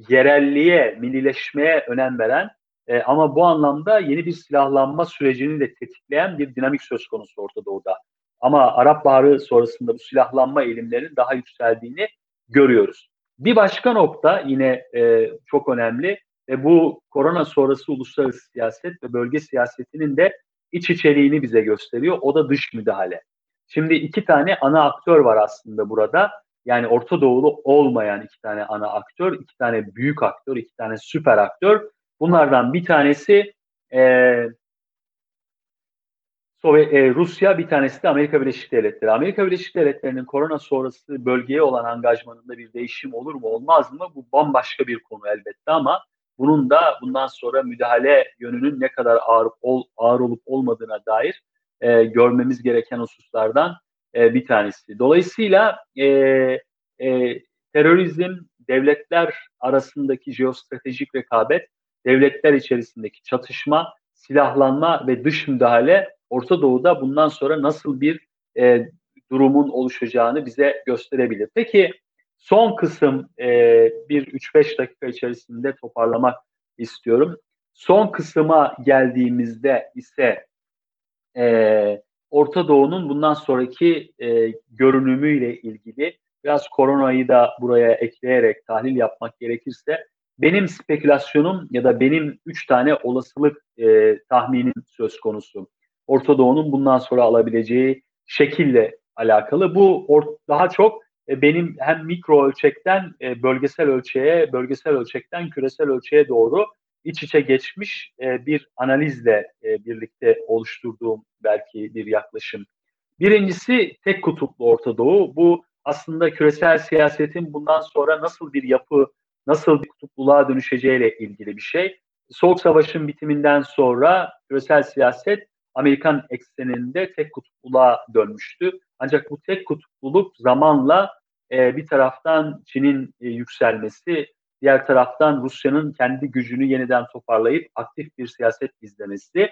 yerelliğe, millileşmeye önem veren e, ama bu anlamda yeni bir silahlanma sürecini de tetikleyen bir dinamik söz konusu Orta Doğu'da. Ama Arap Baharı sonrasında bu silahlanma eğilimlerinin daha yükseldiğini görüyoruz. Bir başka nokta yine e, çok önemli ve bu korona sonrası uluslararası siyaset ve bölge siyasetinin de iç içeriğini bize gösteriyor. O da dış müdahale. Şimdi iki tane ana aktör var aslında burada. Yani Orta Doğulu olmayan iki tane ana aktör, iki tane büyük aktör, iki tane süper aktör. Bunlardan bir tanesi e, Sovyet, e, Rusya, bir tanesi de Amerika Birleşik Devletleri. Amerika Birleşik Devletleri'nin korona sonrası bölgeye olan angajmanında bir değişim olur mu olmaz mı? Bu bambaşka bir konu elbette ama bunun da bundan sonra müdahale yönünün ne kadar ağır, ol, ağır olup olmadığına dair e, görmemiz gereken hususlardan e, bir tanesi. Dolayısıyla e, e, terörizm, devletler arasındaki jeostratejik rekabet, devletler içerisindeki çatışma, silahlanma ve dış müdahale Orta Doğu'da bundan sonra nasıl bir e, durumun oluşacağını bize gösterebilir. Peki son kısım e, bir 3-5 dakika içerisinde toparlamak istiyorum. Son kısıma geldiğimizde ise e, Orta Doğu'nun bundan sonraki e, görünümüyle ilgili biraz koronayı da buraya ekleyerek tahlil yapmak gerekirse benim spekülasyonum ya da benim üç tane olasılık e, tahminim söz konusu. Orta Doğu'nun bundan sonra alabileceği şekille alakalı. Bu or- daha çok e, benim hem mikro ölçekten e, bölgesel ölçeğe, bölgesel ölçekten küresel ölçeğe doğru iç içe geçmiş e, bir analizle e, birlikte oluşturduğum belki bir yaklaşım. Birincisi tek kutuplu Orta Doğu. Bu aslında küresel siyasetin bundan sonra nasıl bir yapı, nasıl bir kutupluluğa dönüşeceğiyle ilgili bir şey. Soğuk Savaş'ın bitiminden sonra küresel siyaset Amerikan ekseninde tek kutupluluğa dönmüştü. Ancak bu tek kutupluluk zamanla e, bir taraftan Çin'in yükselmesi, diğer taraftan Rusya'nın kendi gücünü yeniden toparlayıp aktif bir siyaset izlemesi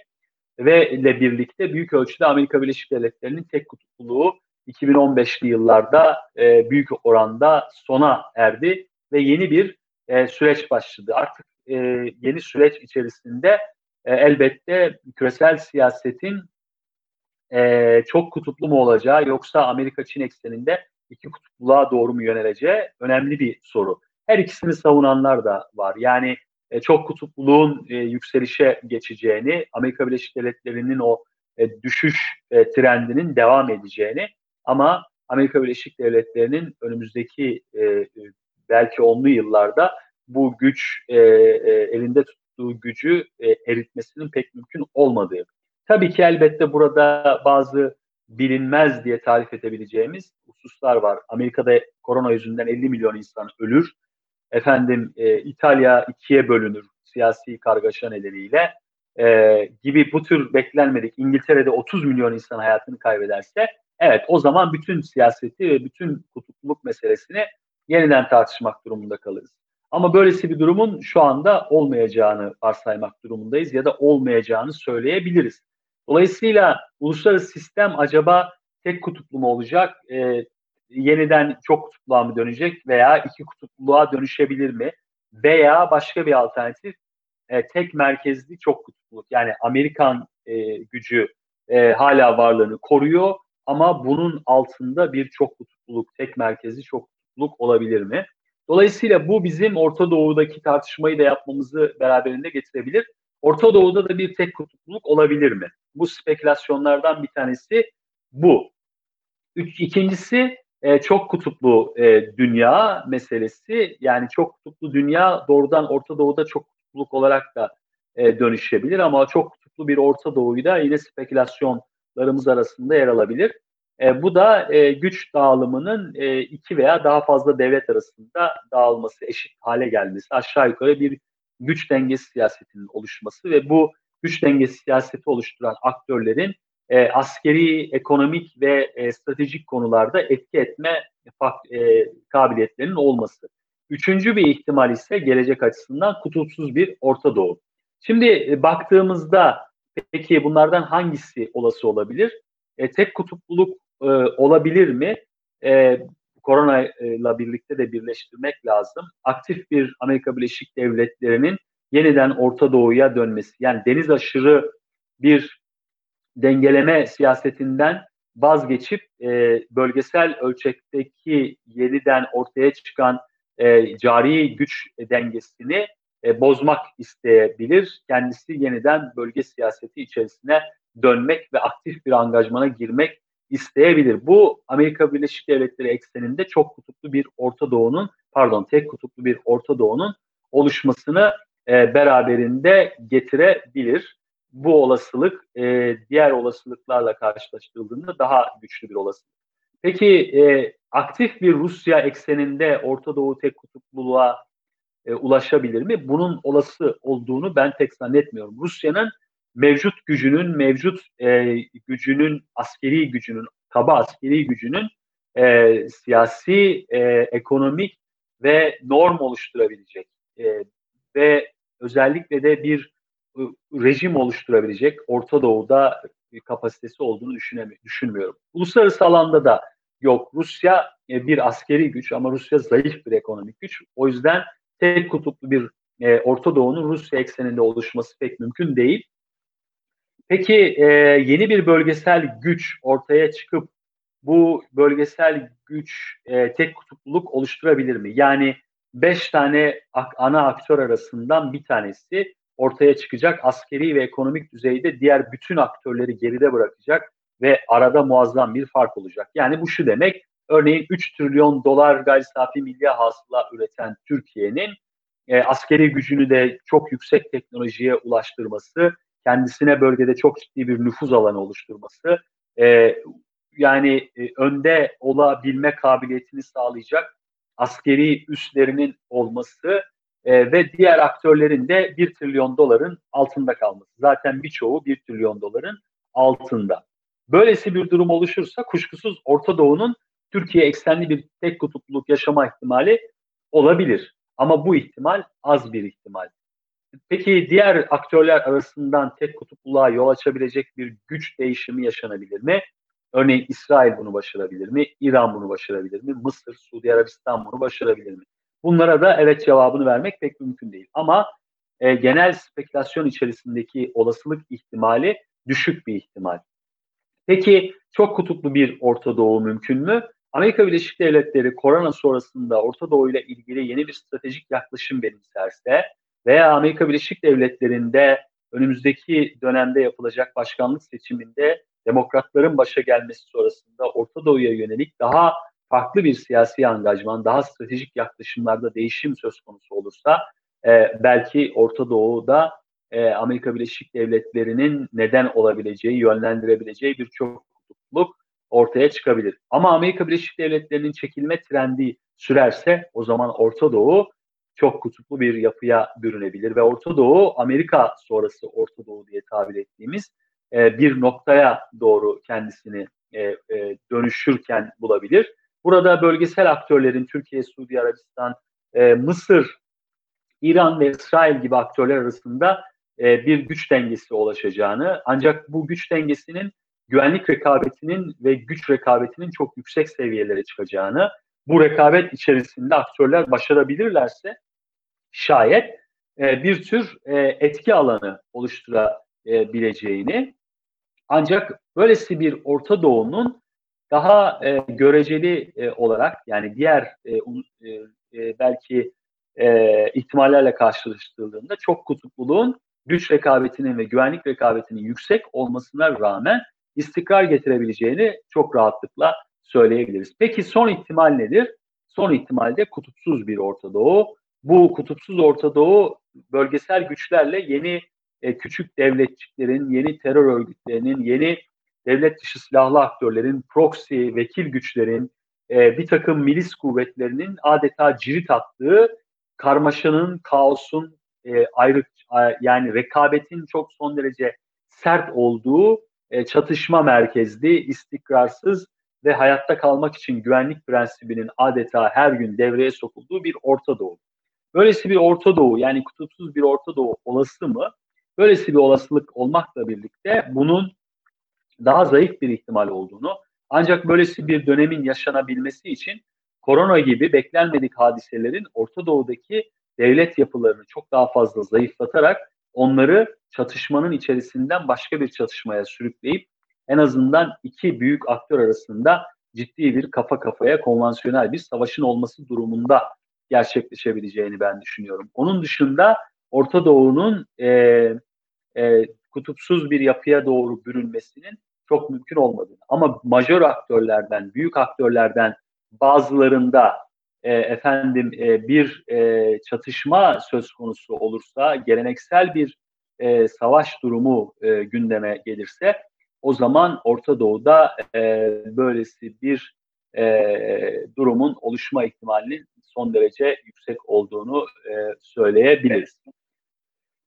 ve ile birlikte büyük ölçüde Amerika Birleşik Devletleri'nin tek kutupluluğu 2015'li yıllarda e, büyük oranda sona erdi ve yeni bir e, süreç başladı. Artık e, yeni süreç içerisinde e, elbette küresel siyasetin e, çok kutuplu mu olacağı yoksa Amerika-Çin ekseninde iki kutupluluğa doğru mu yöneleceği önemli bir soru. Her ikisini savunanlar da var. Yani e, çok kutupluluğun e, yükselişe geçeceğini, Amerika Birleşik Devletleri'nin o e, düşüş e, trendinin devam edeceğini ama Amerika Birleşik Devletleri'nin önümüzdeki e, belki onlu yıllarda bu güç e, e, elinde tuttuğu gücü e, eritmesinin pek mümkün olmadığı. Tabii ki elbette burada bazı bilinmez diye tarif edebileceğimiz hususlar var. Amerika'da korona yüzünden 50 milyon insan ölür. Efendim e, İtalya ikiye bölünür siyasi kargaşa nedeniyle e, gibi bu tür beklenmedik. İngiltere'de 30 milyon insan hayatını kaybederse evet o zaman bütün siyaseti ve bütün kutupluluk meselesini yeniden tartışmak durumunda kalırız. Ama böylesi bir durumun şu anda olmayacağını varsaymak durumundayız ya da olmayacağını söyleyebiliriz. Dolayısıyla uluslararası sistem acaba tek kutuplu mu olacak, e, yeniden çok kutupluğa mı dönecek veya iki kutupluluğa dönüşebilir mi? Veya başka bir alternatif e, tek merkezli çok kutupluluk. Yani Amerikan e, gücü e, hala varlığını koruyor ama bunun altında bir çok kutupluluk, tek merkezli çok kutupluluk olabilir mi? Dolayısıyla bu bizim Orta Doğu'daki tartışmayı da yapmamızı beraberinde getirebilir. Orta Doğu'da da bir tek kutupluluk olabilir mi? Bu spekülasyonlardan bir tanesi bu. Üç, ikincisi e, çok kutuplu e, dünya meselesi. Yani çok kutuplu dünya doğrudan Orta Doğu'da çok kutupluluk olarak da e, dönüşebilir ama çok kutuplu bir Orta Doğu'yu da yine spekülasyonlarımız arasında yer alabilir. E, bu da e, güç dağılımının e, iki veya daha fazla devlet arasında dağılması, eşit hale gelmesi, aşağı yukarı bir güç dengesi siyasetinin oluşması ve bu güç dengesi siyaseti oluşturan aktörlerin e, askeri, ekonomik ve e, stratejik konularda etki etme e, kabiliyetlerinin olması. Üçüncü bir ihtimal ise gelecek açısından kutupsuz bir Orta Doğu. Şimdi e, baktığımızda peki bunlardan hangisi olası olabilir? E, tek kutupluluk e, olabilir mi? E, korona ile birlikte de birleştirmek lazım. Aktif bir Amerika Birleşik Devletleri'nin yeniden Orta Doğu'ya dönmesi. Yani deniz aşırı bir dengeleme siyasetinden vazgeçip e, bölgesel ölçekteki yeniden ortaya çıkan e, cari güç dengesini e, bozmak isteyebilir. Kendisi yeniden bölge siyaseti içerisine dönmek ve aktif bir angajmana girmek isteyebilir. Bu Amerika Birleşik Devletleri ekseninde çok kutuplu bir Orta Doğu'nun, pardon tek kutuplu bir Orta Doğu'nun oluşmasını e, beraberinde getirebilir. Bu olasılık e, diğer olasılıklarla karşılaştırıldığında daha güçlü bir olasılık. Peki e, aktif bir Rusya ekseninde Orta Doğu tek kutupluluğa e, ulaşabilir mi? Bunun olası olduğunu ben pek zannetmiyorum. Rusya'nın mevcut gücünün, mevcut e, gücünün, askeri gücünün, kaba askeri gücünün e, siyasi, e, ekonomik ve norm oluşturabilecek e, ve özellikle de bir rejim oluşturabilecek Orta Doğu'da kapasitesi olduğunu düşünmüyorum. Uluslararası alanda da yok. Rusya e, bir askeri güç ama Rusya zayıf bir ekonomik güç. O yüzden tek kutuplu bir e, Orta Doğu'nun Rusya ekseninde oluşması pek mümkün değil. Peki e, yeni bir bölgesel güç ortaya çıkıp bu bölgesel güç e, tek kutupluluk oluşturabilir mi? Yani beş tane ana aktör arasından bir tanesi ortaya çıkacak askeri ve ekonomik düzeyde diğer bütün aktörleri geride bırakacak ve arada muazzam bir fark olacak. Yani bu şu demek, örneğin 3 trilyon dolar gayri safi milli hasıla üreten Türkiye'nin e, askeri gücünü de çok yüksek teknolojiye ulaştırması, kendisine bölgede çok ciddi bir nüfuz alanı oluşturması, e, yani e, önde olabilme kabiliyetini sağlayacak askeri üslerinin olması e, ve diğer aktörlerin de 1 trilyon doların altında kalması. Zaten birçoğu 1 trilyon doların altında. Böylesi bir durum oluşursa kuşkusuz Orta Doğu'nun Türkiye eksenli bir tek kutupluluk yaşama ihtimali olabilir. Ama bu ihtimal az bir ihtimal. Peki diğer aktörler arasından tek kutupluluğa yol açabilecek bir güç değişimi yaşanabilir mi? Örneğin İsrail bunu başarabilir mi? İran bunu başarabilir mi? Mısır, Suudi Arabistan bunu başarabilir mi? Bunlara da evet cevabını vermek pek mümkün değil. Ama e, genel spekülasyon içerisindeki olasılık ihtimali düşük bir ihtimal. Peki çok kutuplu bir Orta Doğu mümkün mü? Amerika Birleşik Devletleri korona sonrasında Orta Doğu ile ilgili yeni bir stratejik yaklaşım benimserse veya Amerika Birleşik Devletleri'nde önümüzdeki dönemde yapılacak başkanlık seçiminde demokratların başa gelmesi sonrasında Orta Doğu'ya yönelik daha farklı bir siyasi angajman, daha stratejik yaklaşımlarda değişim söz konusu olursa e, belki Orta Doğu'da e, Amerika Birleşik Devletleri'nin neden olabileceği, yönlendirebileceği birçok kutupluluk ortaya çıkabilir. Ama Amerika Birleşik Devletleri'nin çekilme trendi sürerse o zaman Orta Doğu çok kutuplu bir yapıya bürünebilir ve Orta Doğu Amerika sonrası Orta Doğu diye tabir ettiğimiz e, bir noktaya doğru kendisini e, e, dönüşürken bulabilir. Burada bölgesel aktörlerin Türkiye, Suudi Arabistan, e, Mısır, İran ve İsrail gibi aktörler arasında e, bir güç dengesi ulaşacağını ancak bu güç dengesinin güvenlik rekabetinin ve güç rekabetinin çok yüksek seviyelere çıkacağını, bu rekabet içerisinde aktörler başarabilirlerse şayet e, bir tür e, etki alanı oluşturabileceğini ancak böylesi bir Orta Doğu'nun daha e, göreceli e, olarak yani diğer e, e, e, belki e, ihtimallerle karşılaştırıldığında çok kutupluluğun güç rekabetinin ve güvenlik rekabetinin yüksek olmasına rağmen istikrar getirebileceğini çok rahatlıkla söyleyebiliriz. Peki son ihtimal nedir? Son ihtimalde kutupsuz bir Orta Doğu. Bu kutupsuz Orta Doğu bölgesel güçlerle yeni e, küçük devletçiklerin, yeni terör örgütlerinin, yeni devlet dışı silahlı aktörlerin, proxy, vekil güçlerin, e, bir takım milis kuvvetlerinin adeta cirit attığı karmaşanın, kaosun, e, ayrı yani rekabetin çok son derece sert olduğu e, çatışma merkezli, istikrarsız ve hayatta kalmak için güvenlik prensibinin adeta her gün devreye sokulduğu bir Orta Doğu. Böylesi bir Orta Doğu yani kutupsuz bir Orta Doğu olası mı? Böylesi bir olasılık olmakla birlikte bunun daha zayıf bir ihtimal olduğunu ancak böylesi bir dönemin yaşanabilmesi için korona gibi beklenmedik hadiselerin Orta Doğu'daki devlet yapılarını çok daha fazla zayıflatarak onları çatışmanın içerisinden başka bir çatışmaya sürükleyip en azından iki büyük aktör arasında ciddi bir kafa kafaya konvansiyonel bir savaşın olması durumunda gerçekleşebileceğini ben düşünüyorum. Onun dışında Orta Doğu'nun e, e, kutupsuz bir yapıya doğru bürünmesinin çok mümkün olmadığını ama majör aktörlerden, büyük aktörlerden bazılarında e, efendim e, bir e, çatışma söz konusu olursa, geleneksel bir e, savaş durumu e, gündeme gelirse o zaman Orta Doğu'da e, böylesi bir e, durumun oluşma ihtimalinin son derece yüksek olduğunu e, söyleyebiliriz.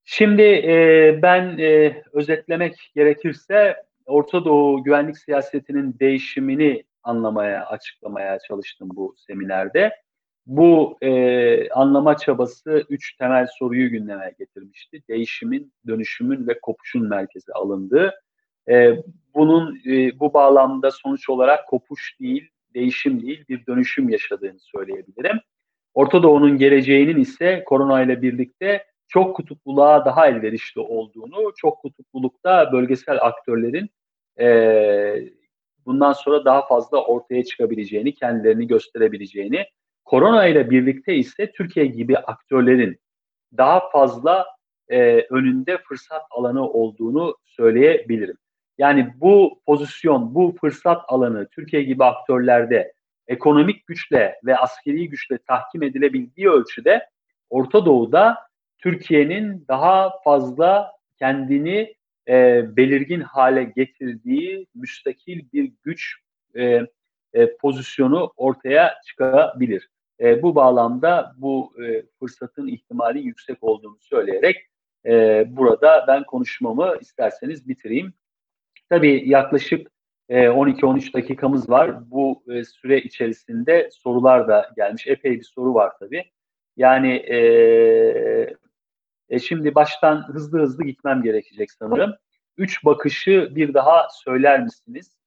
Şimdi e, ben e, özetlemek gerekirse Orta Doğu güvenlik siyasetinin değişimini anlamaya, açıklamaya çalıştım bu seminerde. Bu e, anlama çabası üç temel soruyu gündeme getirmişti. Değişimin, dönüşümün ve kopuşun merkeze alındığı. E, bunun e, bu bağlamda sonuç olarak kopuş değil, değişim değil, bir dönüşüm yaşadığını söyleyebilirim. Orta Doğu'nun geleceğinin ise korona ile birlikte çok kutupluluğa daha elverişli olduğunu, çok kutuplulukta bölgesel aktörlerin e, bundan sonra daha fazla ortaya çıkabileceğini, kendilerini gösterebileceğini, korona ile birlikte ise Türkiye gibi aktörlerin daha fazla e, önünde fırsat alanı olduğunu söyleyebilirim. Yani bu pozisyon, bu fırsat alanı Türkiye gibi aktörlerde ekonomik güçle ve askeri güçle tahkim edilebildiği ölçüde Orta Doğu'da Türkiye'nin daha fazla kendini e, belirgin hale getirdiği müstakil bir güç e, e, pozisyonu ortaya çıkabilir. E, bu bağlamda bu e, fırsatın ihtimali yüksek olduğunu söyleyerek e, burada ben konuşmamı isterseniz bitireyim. Tabii yaklaşık e, 12-13 dakikamız var. Bu e, süre içerisinde sorular da gelmiş. Epey bir soru var tabii. Yani e, e, şimdi baştan hızlı hızlı gitmem gerekecek sanırım. Üç bakışı bir daha söyler misiniz?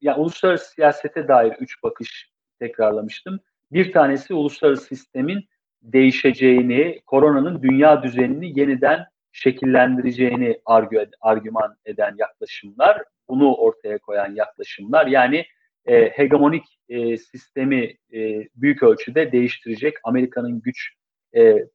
Yani uluslararası siyasete dair üç bakış tekrarlamıştım. Bir tanesi uluslararası sistemin değişeceğini, koronanın dünya düzenini yeniden şekillendireceğini argü, argüman eden yaklaşımlar, bunu ortaya koyan yaklaşımlar. Yani e, hegemonik e, sistemi e, büyük ölçüde değiştirecek Amerika'nın güç e, e,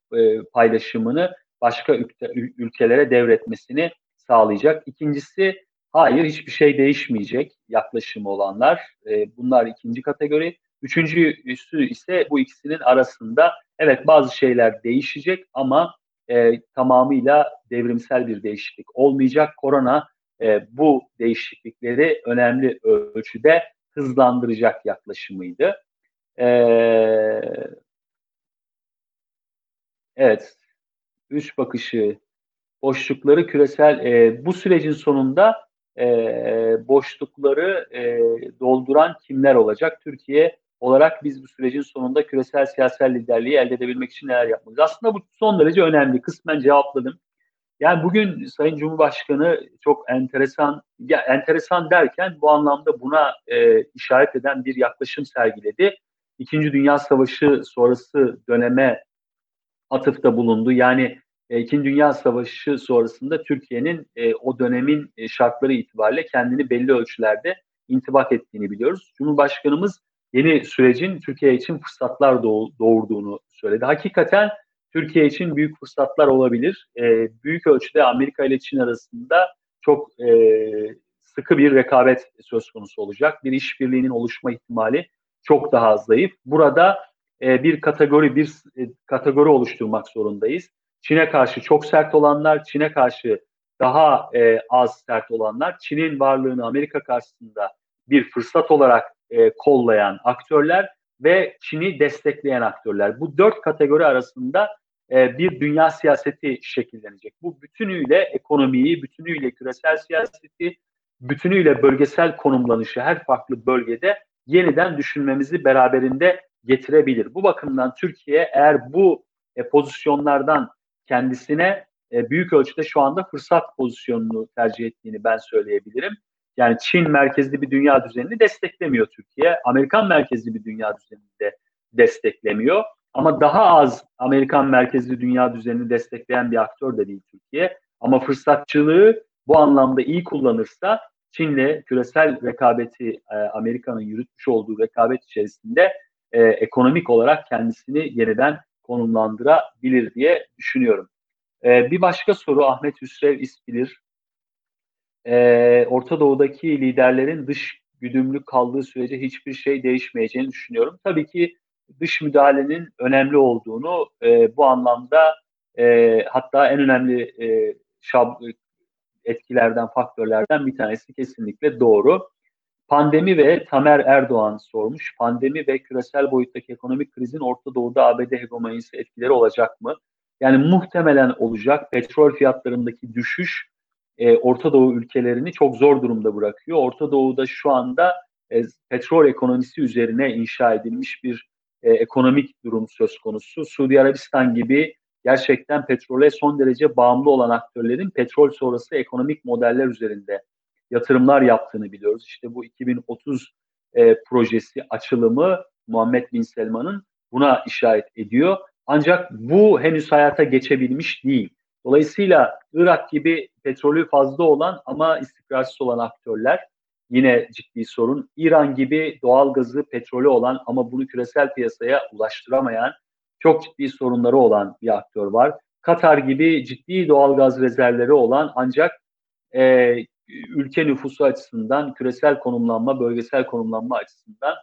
paylaşımını başka ülke, ülkelere devretmesini sağlayacak. İkincisi hayır hiçbir şey değişmeyecek yaklaşımı olanlar. E, bunlar ikinci kategori. Üçüncüsü ise bu ikisinin arasında evet bazı şeyler değişecek ama e, tamamıyla devrimsel bir değişiklik olmayacak. Korona e, bu değişiklikleri önemli ölçüde hızlandıracak yaklaşımıydı. E, evet, üç bakışı, boşlukları küresel, e, bu sürecin sonunda e, boşlukları e, dolduran kimler olacak? Türkiye olarak biz bu sürecin sonunda küresel siyasal liderliği elde edebilmek için neler yapmalıyız? Aslında bu son derece önemli. Kısmen cevapladım. Yani bugün Sayın Cumhurbaşkanı çok enteresan, ya enteresan derken bu anlamda buna e, işaret eden bir yaklaşım sergiledi. İkinci Dünya Savaşı sonrası döneme atıfta bulundu. Yani e, İkinci Dünya Savaşı sonrasında Türkiye'nin e, o dönemin e, şartları itibariyle kendini belli ölçülerde intibak ettiğini biliyoruz. Cumhurbaşkanımız yeni sürecin Türkiye için fırsatlar doğurduğunu söyledi. Hakikaten Türkiye için büyük fırsatlar olabilir. E, büyük ölçüde Amerika ile Çin arasında çok e, sıkı bir rekabet söz konusu olacak. Bir işbirliğinin oluşma ihtimali çok daha zayıf. Burada e, bir kategori bir e, kategori oluşturmak zorundayız. Çin'e karşı çok sert olanlar, Çin'e karşı daha e, az sert olanlar, Çin'in varlığını Amerika karşısında bir fırsat olarak e, kollayan aktörler ve Çin'i destekleyen aktörler. Bu dört kategori arasında e, bir dünya siyaseti şekillenecek. Bu bütünüyle ekonomiyi, bütünüyle küresel siyaseti, bütünüyle bölgesel konumlanışı her farklı bölgede yeniden düşünmemizi beraberinde getirebilir. Bu bakımdan Türkiye eğer bu e, pozisyonlardan kendisine e, büyük ölçüde şu anda fırsat pozisyonunu tercih ettiğini ben söyleyebilirim. Yani Çin merkezli bir dünya düzenini desteklemiyor Türkiye. Amerikan merkezli bir dünya düzenini de desteklemiyor. Ama daha az Amerikan merkezli dünya düzenini destekleyen bir aktör de değil Türkiye. Ama fırsatçılığı bu anlamda iyi kullanırsa Çin'le küresel rekabeti e, Amerika'nın yürütmüş olduğu rekabet içerisinde e, ekonomik olarak kendisini yeniden konumlandırabilir diye düşünüyorum. E, bir başka soru Ahmet Hüsrev İspilir. E, Orta Doğu'daki liderlerin dış güdümlü kaldığı sürece hiçbir şey değişmeyeceğini düşünüyorum. Tabii ki dış müdahalenin önemli olduğunu e, bu anlamda e, hatta en önemli e, şab, etkilerden, faktörlerden bir tanesi kesinlikle doğru. Pandemi ve Tamer Erdoğan sormuş. Pandemi ve küresel boyuttaki ekonomik krizin Orta Doğu'da ABD hegemonyası etkileri olacak mı? Yani muhtemelen olacak. Petrol fiyatlarındaki düşüş e, Orta Doğu ülkelerini çok zor durumda bırakıyor. Orta Doğu'da şu anda e, petrol ekonomisi üzerine inşa edilmiş bir e, ekonomik durum söz konusu. Suudi Arabistan gibi gerçekten petrole son derece bağımlı olan aktörlerin petrol sonrası ekonomik modeller üzerinde yatırımlar yaptığını biliyoruz. İşte bu 2030 e, projesi açılımı Muhammed Bin Selman'ın buna işaret ediyor. Ancak bu henüz hayata geçebilmiş değil. Dolayısıyla Irak gibi petrolü fazla olan ama istikrarsız olan aktörler yine ciddi sorun. İran gibi doğal gazı, petrolü olan ama bunu küresel piyasaya ulaştıramayan çok ciddi sorunları olan bir aktör var. Katar gibi ciddi doğal gaz rezervleri olan ancak e, ülke nüfusu açısından, küresel konumlanma, bölgesel konumlanma açısından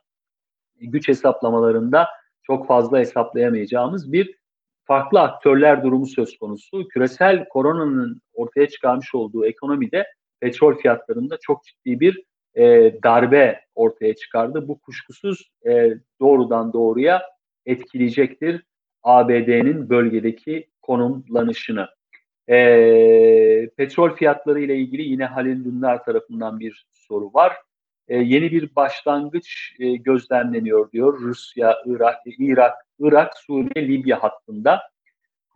güç hesaplamalarında çok fazla hesaplayamayacağımız bir farklı aktörler durumu söz konusu. Küresel koronanın ortaya çıkarmış olduğu ekonomide petrol fiyatlarında çok ciddi bir e, darbe ortaya çıkardı. Bu kuşkusuz e, doğrudan doğruya etkileyecektir ABD'nin bölgedeki konumlanışını. E, petrol fiyatları ile ilgili yine Halil Dündar tarafından bir soru var. E, yeni bir başlangıç e, gözlemleniyor diyor Rusya, Irak, Irak, Irak, Suriye, Libya hattında.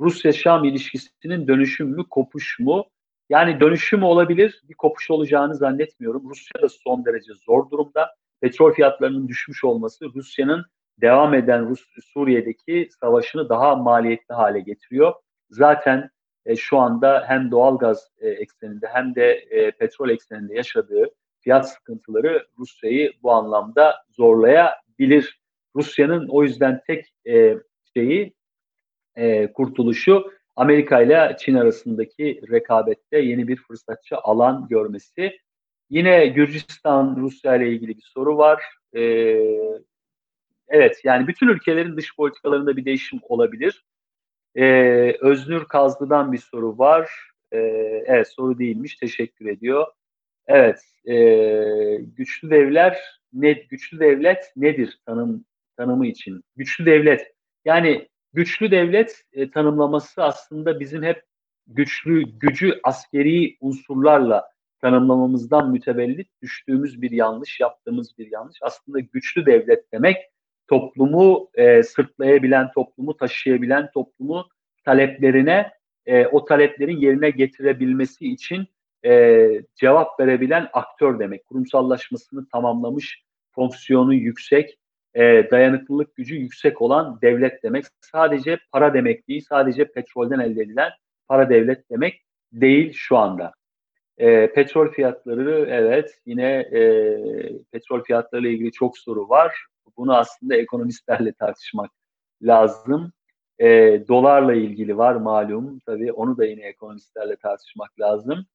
Rusya-Şam ilişkisinin dönüşüm mü, kopuş mu? Yani dönüşüm olabilir, bir kopuş olacağını zannetmiyorum. Rusya da son derece zor durumda. Petrol fiyatlarının düşmüş olması Rusya'nın devam eden Rus Suriye'deki savaşını daha maliyetli hale getiriyor. Zaten e, şu anda hem doğal gaz e, ekseninde hem de e, petrol ekseninde yaşadığı fiyat sıkıntıları Rusya'yı bu anlamda zorlayabilir. Rusya'nın o yüzden tek e, şeyi e, kurtuluşu Amerika ile Çin arasındaki rekabette yeni bir fırsatçı alan görmesi. Yine Gürcistan Rusya ile ilgili bir soru var. E, evet yani bütün ülkelerin dış politikalarında bir değişim olabilir. E, Öznür Kazlı'dan bir soru var. E, evet soru değilmiş teşekkür ediyor. Evet e, güçlü devler ne güçlü devlet nedir tanım tanımı için? Güçlü devlet yani güçlü devlet e, tanımlaması aslında bizim hep güçlü gücü askeri unsurlarla tanımlamamızdan mütevellit düştüğümüz bir yanlış, yaptığımız bir yanlış. Aslında güçlü devlet demek toplumu e, sırtlayabilen, toplumu taşıyabilen, toplumu taleplerine e, o taleplerin yerine getirebilmesi için e, cevap verebilen aktör demek. Kurumsallaşmasını tamamlamış, fonksiyonu yüksek, e, dayanıklılık gücü yüksek olan devlet demek. Sadece para demek değil, sadece petrolden elde edilen para devlet demek değil şu anda. E, petrol fiyatları evet yine e, petrol fiyatları ile ilgili çok soru var. Bunu aslında ekonomistlerle tartışmak lazım. E, dolarla ilgili var malum tabii onu da yine ekonomistlerle tartışmak lazım.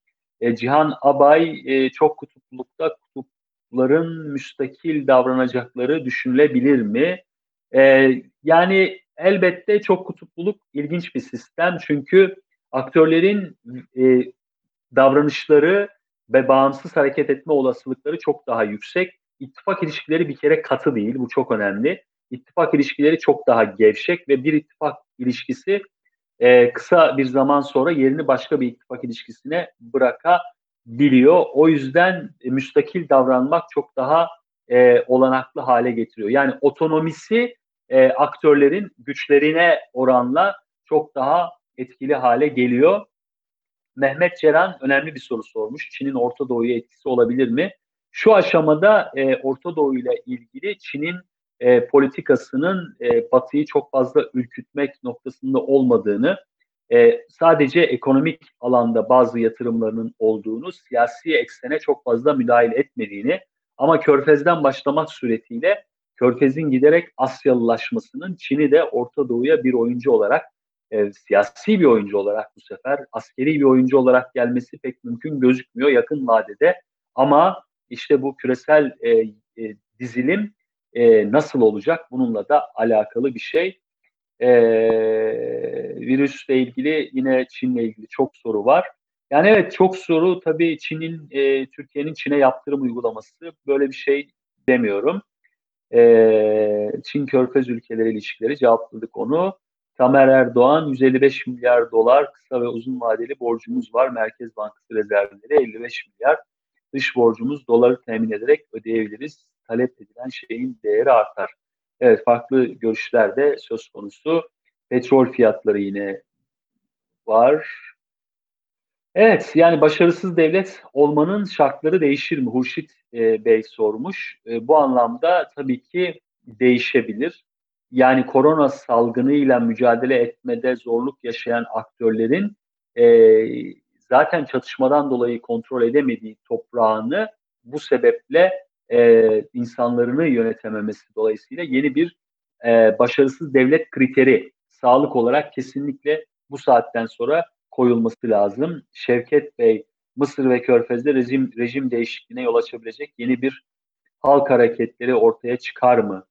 E, Cihan Abay e, çok kutuplulukta kutupların müstakil davranacakları düşünülebilir mi? E, yani elbette çok kutupluluk ilginç bir sistem çünkü aktörlerin e, davranışları ve bağımsız hareket etme olasılıkları çok daha yüksek. İttifak ilişkileri bir kere katı değil, bu çok önemli. İttifak ilişkileri çok daha gevşek ve bir ittifak ilişkisi e, kısa bir zaman sonra yerini başka bir ittifak ilişkisine bırakabilir biliyor. O yüzden e, müstakil davranmak çok daha e, olanaklı hale getiriyor. Yani otonomisi e, aktörlerin güçlerine oranla çok daha etkili hale geliyor. Mehmet Ceren önemli bir soru sormuş. Çin'in Orta Doğu'ya etkisi olabilir mi? Şu aşamada e, Orta Doğu ile ilgili Çin'in e, politikasının e, Batı'yı çok fazla ürkütmek noktasında olmadığını, e, sadece ekonomik alanda bazı yatırımlarının olduğunu, siyasi eksene çok fazla müdahil etmediğini ama Körfez'den başlamak suretiyle Körfez'in giderek Asyalılaşmasının Çin'i de Orta Doğu'ya bir oyuncu olarak, e, siyasi bir oyuncu olarak bu sefer, askeri bir oyuncu olarak gelmesi pek mümkün gözükmüyor yakın vadede. Ama işte bu küresel e, e, dizilim e, nasıl olacak bununla da alakalı bir şey. E, virüsle ilgili yine Çin'le ilgili çok soru var. Yani evet çok soru tabii Çin'in, e, Türkiye'nin Çin'e yaptırım uygulaması böyle bir şey demiyorum. E, Çin Körfez ülkeleri ilişkileri cevapladık onu. Tamer Erdoğan 155 milyar dolar kısa ve uzun vadeli borcumuz var. Merkez Bankası rezervleri 55 milyar. Dış borcumuz doları temin ederek ödeyebiliriz. Talep edilen şeyin değeri artar. Evet farklı görüşler de söz konusu. Petrol fiyatları yine var. Evet, yani başarısız devlet olmanın şartları değişir mi? Hurşit e, Bey sormuş. E, bu anlamda tabii ki değişebilir. Yani korona salgınıyla mücadele etmede zorluk yaşayan aktörlerin e, zaten çatışmadan dolayı kontrol edemediği toprağını bu sebeple e, insanlarını yönetememesi dolayısıyla yeni bir e, başarısız devlet kriteri sağlık olarak kesinlikle bu saatten sonra koyulması lazım. Şevket Bey, Mısır ve Körfez'de rejim, rejim değişikliğine yol açabilecek yeni bir halk hareketleri ortaya çıkar mı?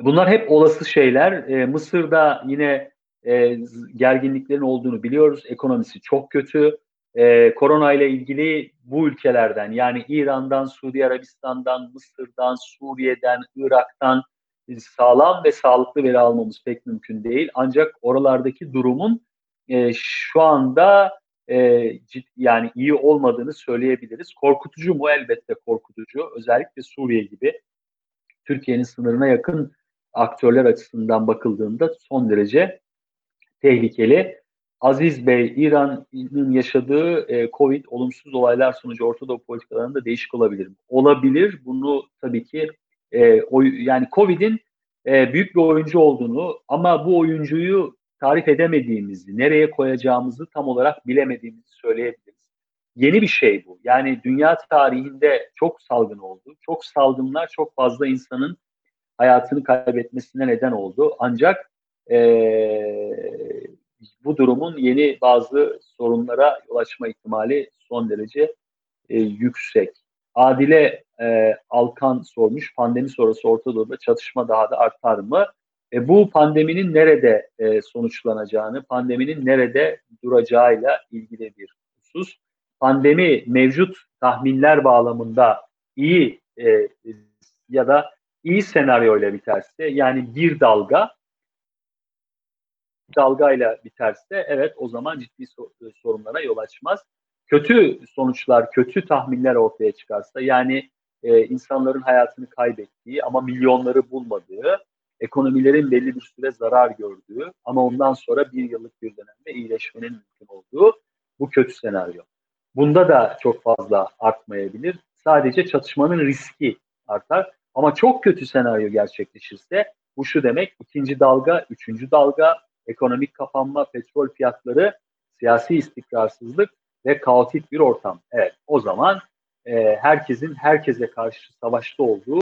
Bunlar hep olası şeyler. E, Mısır'da yine e, gerginliklerin olduğunu biliyoruz. Ekonomisi çok kötü. E, korona ile ilgili bu ülkelerden yani İran'dan, Suudi Arabistan'dan, Mısır'dan, Suriye'den, Irak'tan sağlam ve sağlıklı veri almamız pek mümkün değil. Ancak oralardaki durumun e, şu anda e, cid, yani iyi olmadığını söyleyebiliriz. Korkutucu mu? Elbette korkutucu. Özellikle Suriye gibi Türkiye'nin sınırına yakın aktörler açısından bakıldığında son derece tehlikeli. Aziz Bey, İran'ın yaşadığı e, Covid olumsuz olaylar sonucu Orta Doğu politikalarında değişik olabilir mi? Olabilir. Bunu tabii ki e, oy, yani Covid'in e, büyük bir oyuncu olduğunu ama bu oyuncuyu tarif edemediğimizi, nereye koyacağımızı tam olarak bilemediğimizi söyleyebiliriz. Yeni bir şey bu. Yani dünya tarihinde çok salgın oldu. Çok salgınlar çok fazla insanın hayatını kaybetmesine neden oldu. Ancak e, bu durumun yeni bazı sorunlara yol açma ihtimali son derece e, yüksek. Adile e, Alkan sormuş, pandemi sonrası Orta Doğu'da çatışma daha da artar mı? E, bu pandeminin nerede e, sonuçlanacağını, pandeminin nerede duracağıyla ilgili bir husus. Pandemi mevcut tahminler bağlamında iyi e, ya da iyi senaryoyla biterse, yani bir dalga dalgayla biterse evet o zaman ciddi sorunlara yol açmaz. Kötü sonuçlar, kötü tahminler ortaya çıkarsa yani e, insanların hayatını kaybettiği ama milyonları bulmadığı, ekonomilerin belli bir süre zarar gördüğü ama ondan sonra bir yıllık bir dönemde iyileşmenin mümkün olduğu bu kötü senaryo. Bunda da çok fazla artmayabilir. Sadece çatışmanın riski artar. Ama çok kötü senaryo gerçekleşirse bu şu demek ikinci dalga, üçüncü dalga, ekonomik kapanma, petrol fiyatları, siyasi istikrarsızlık ve kaotik bir ortam. Evet o zaman e, herkesin herkese karşı savaşta olduğu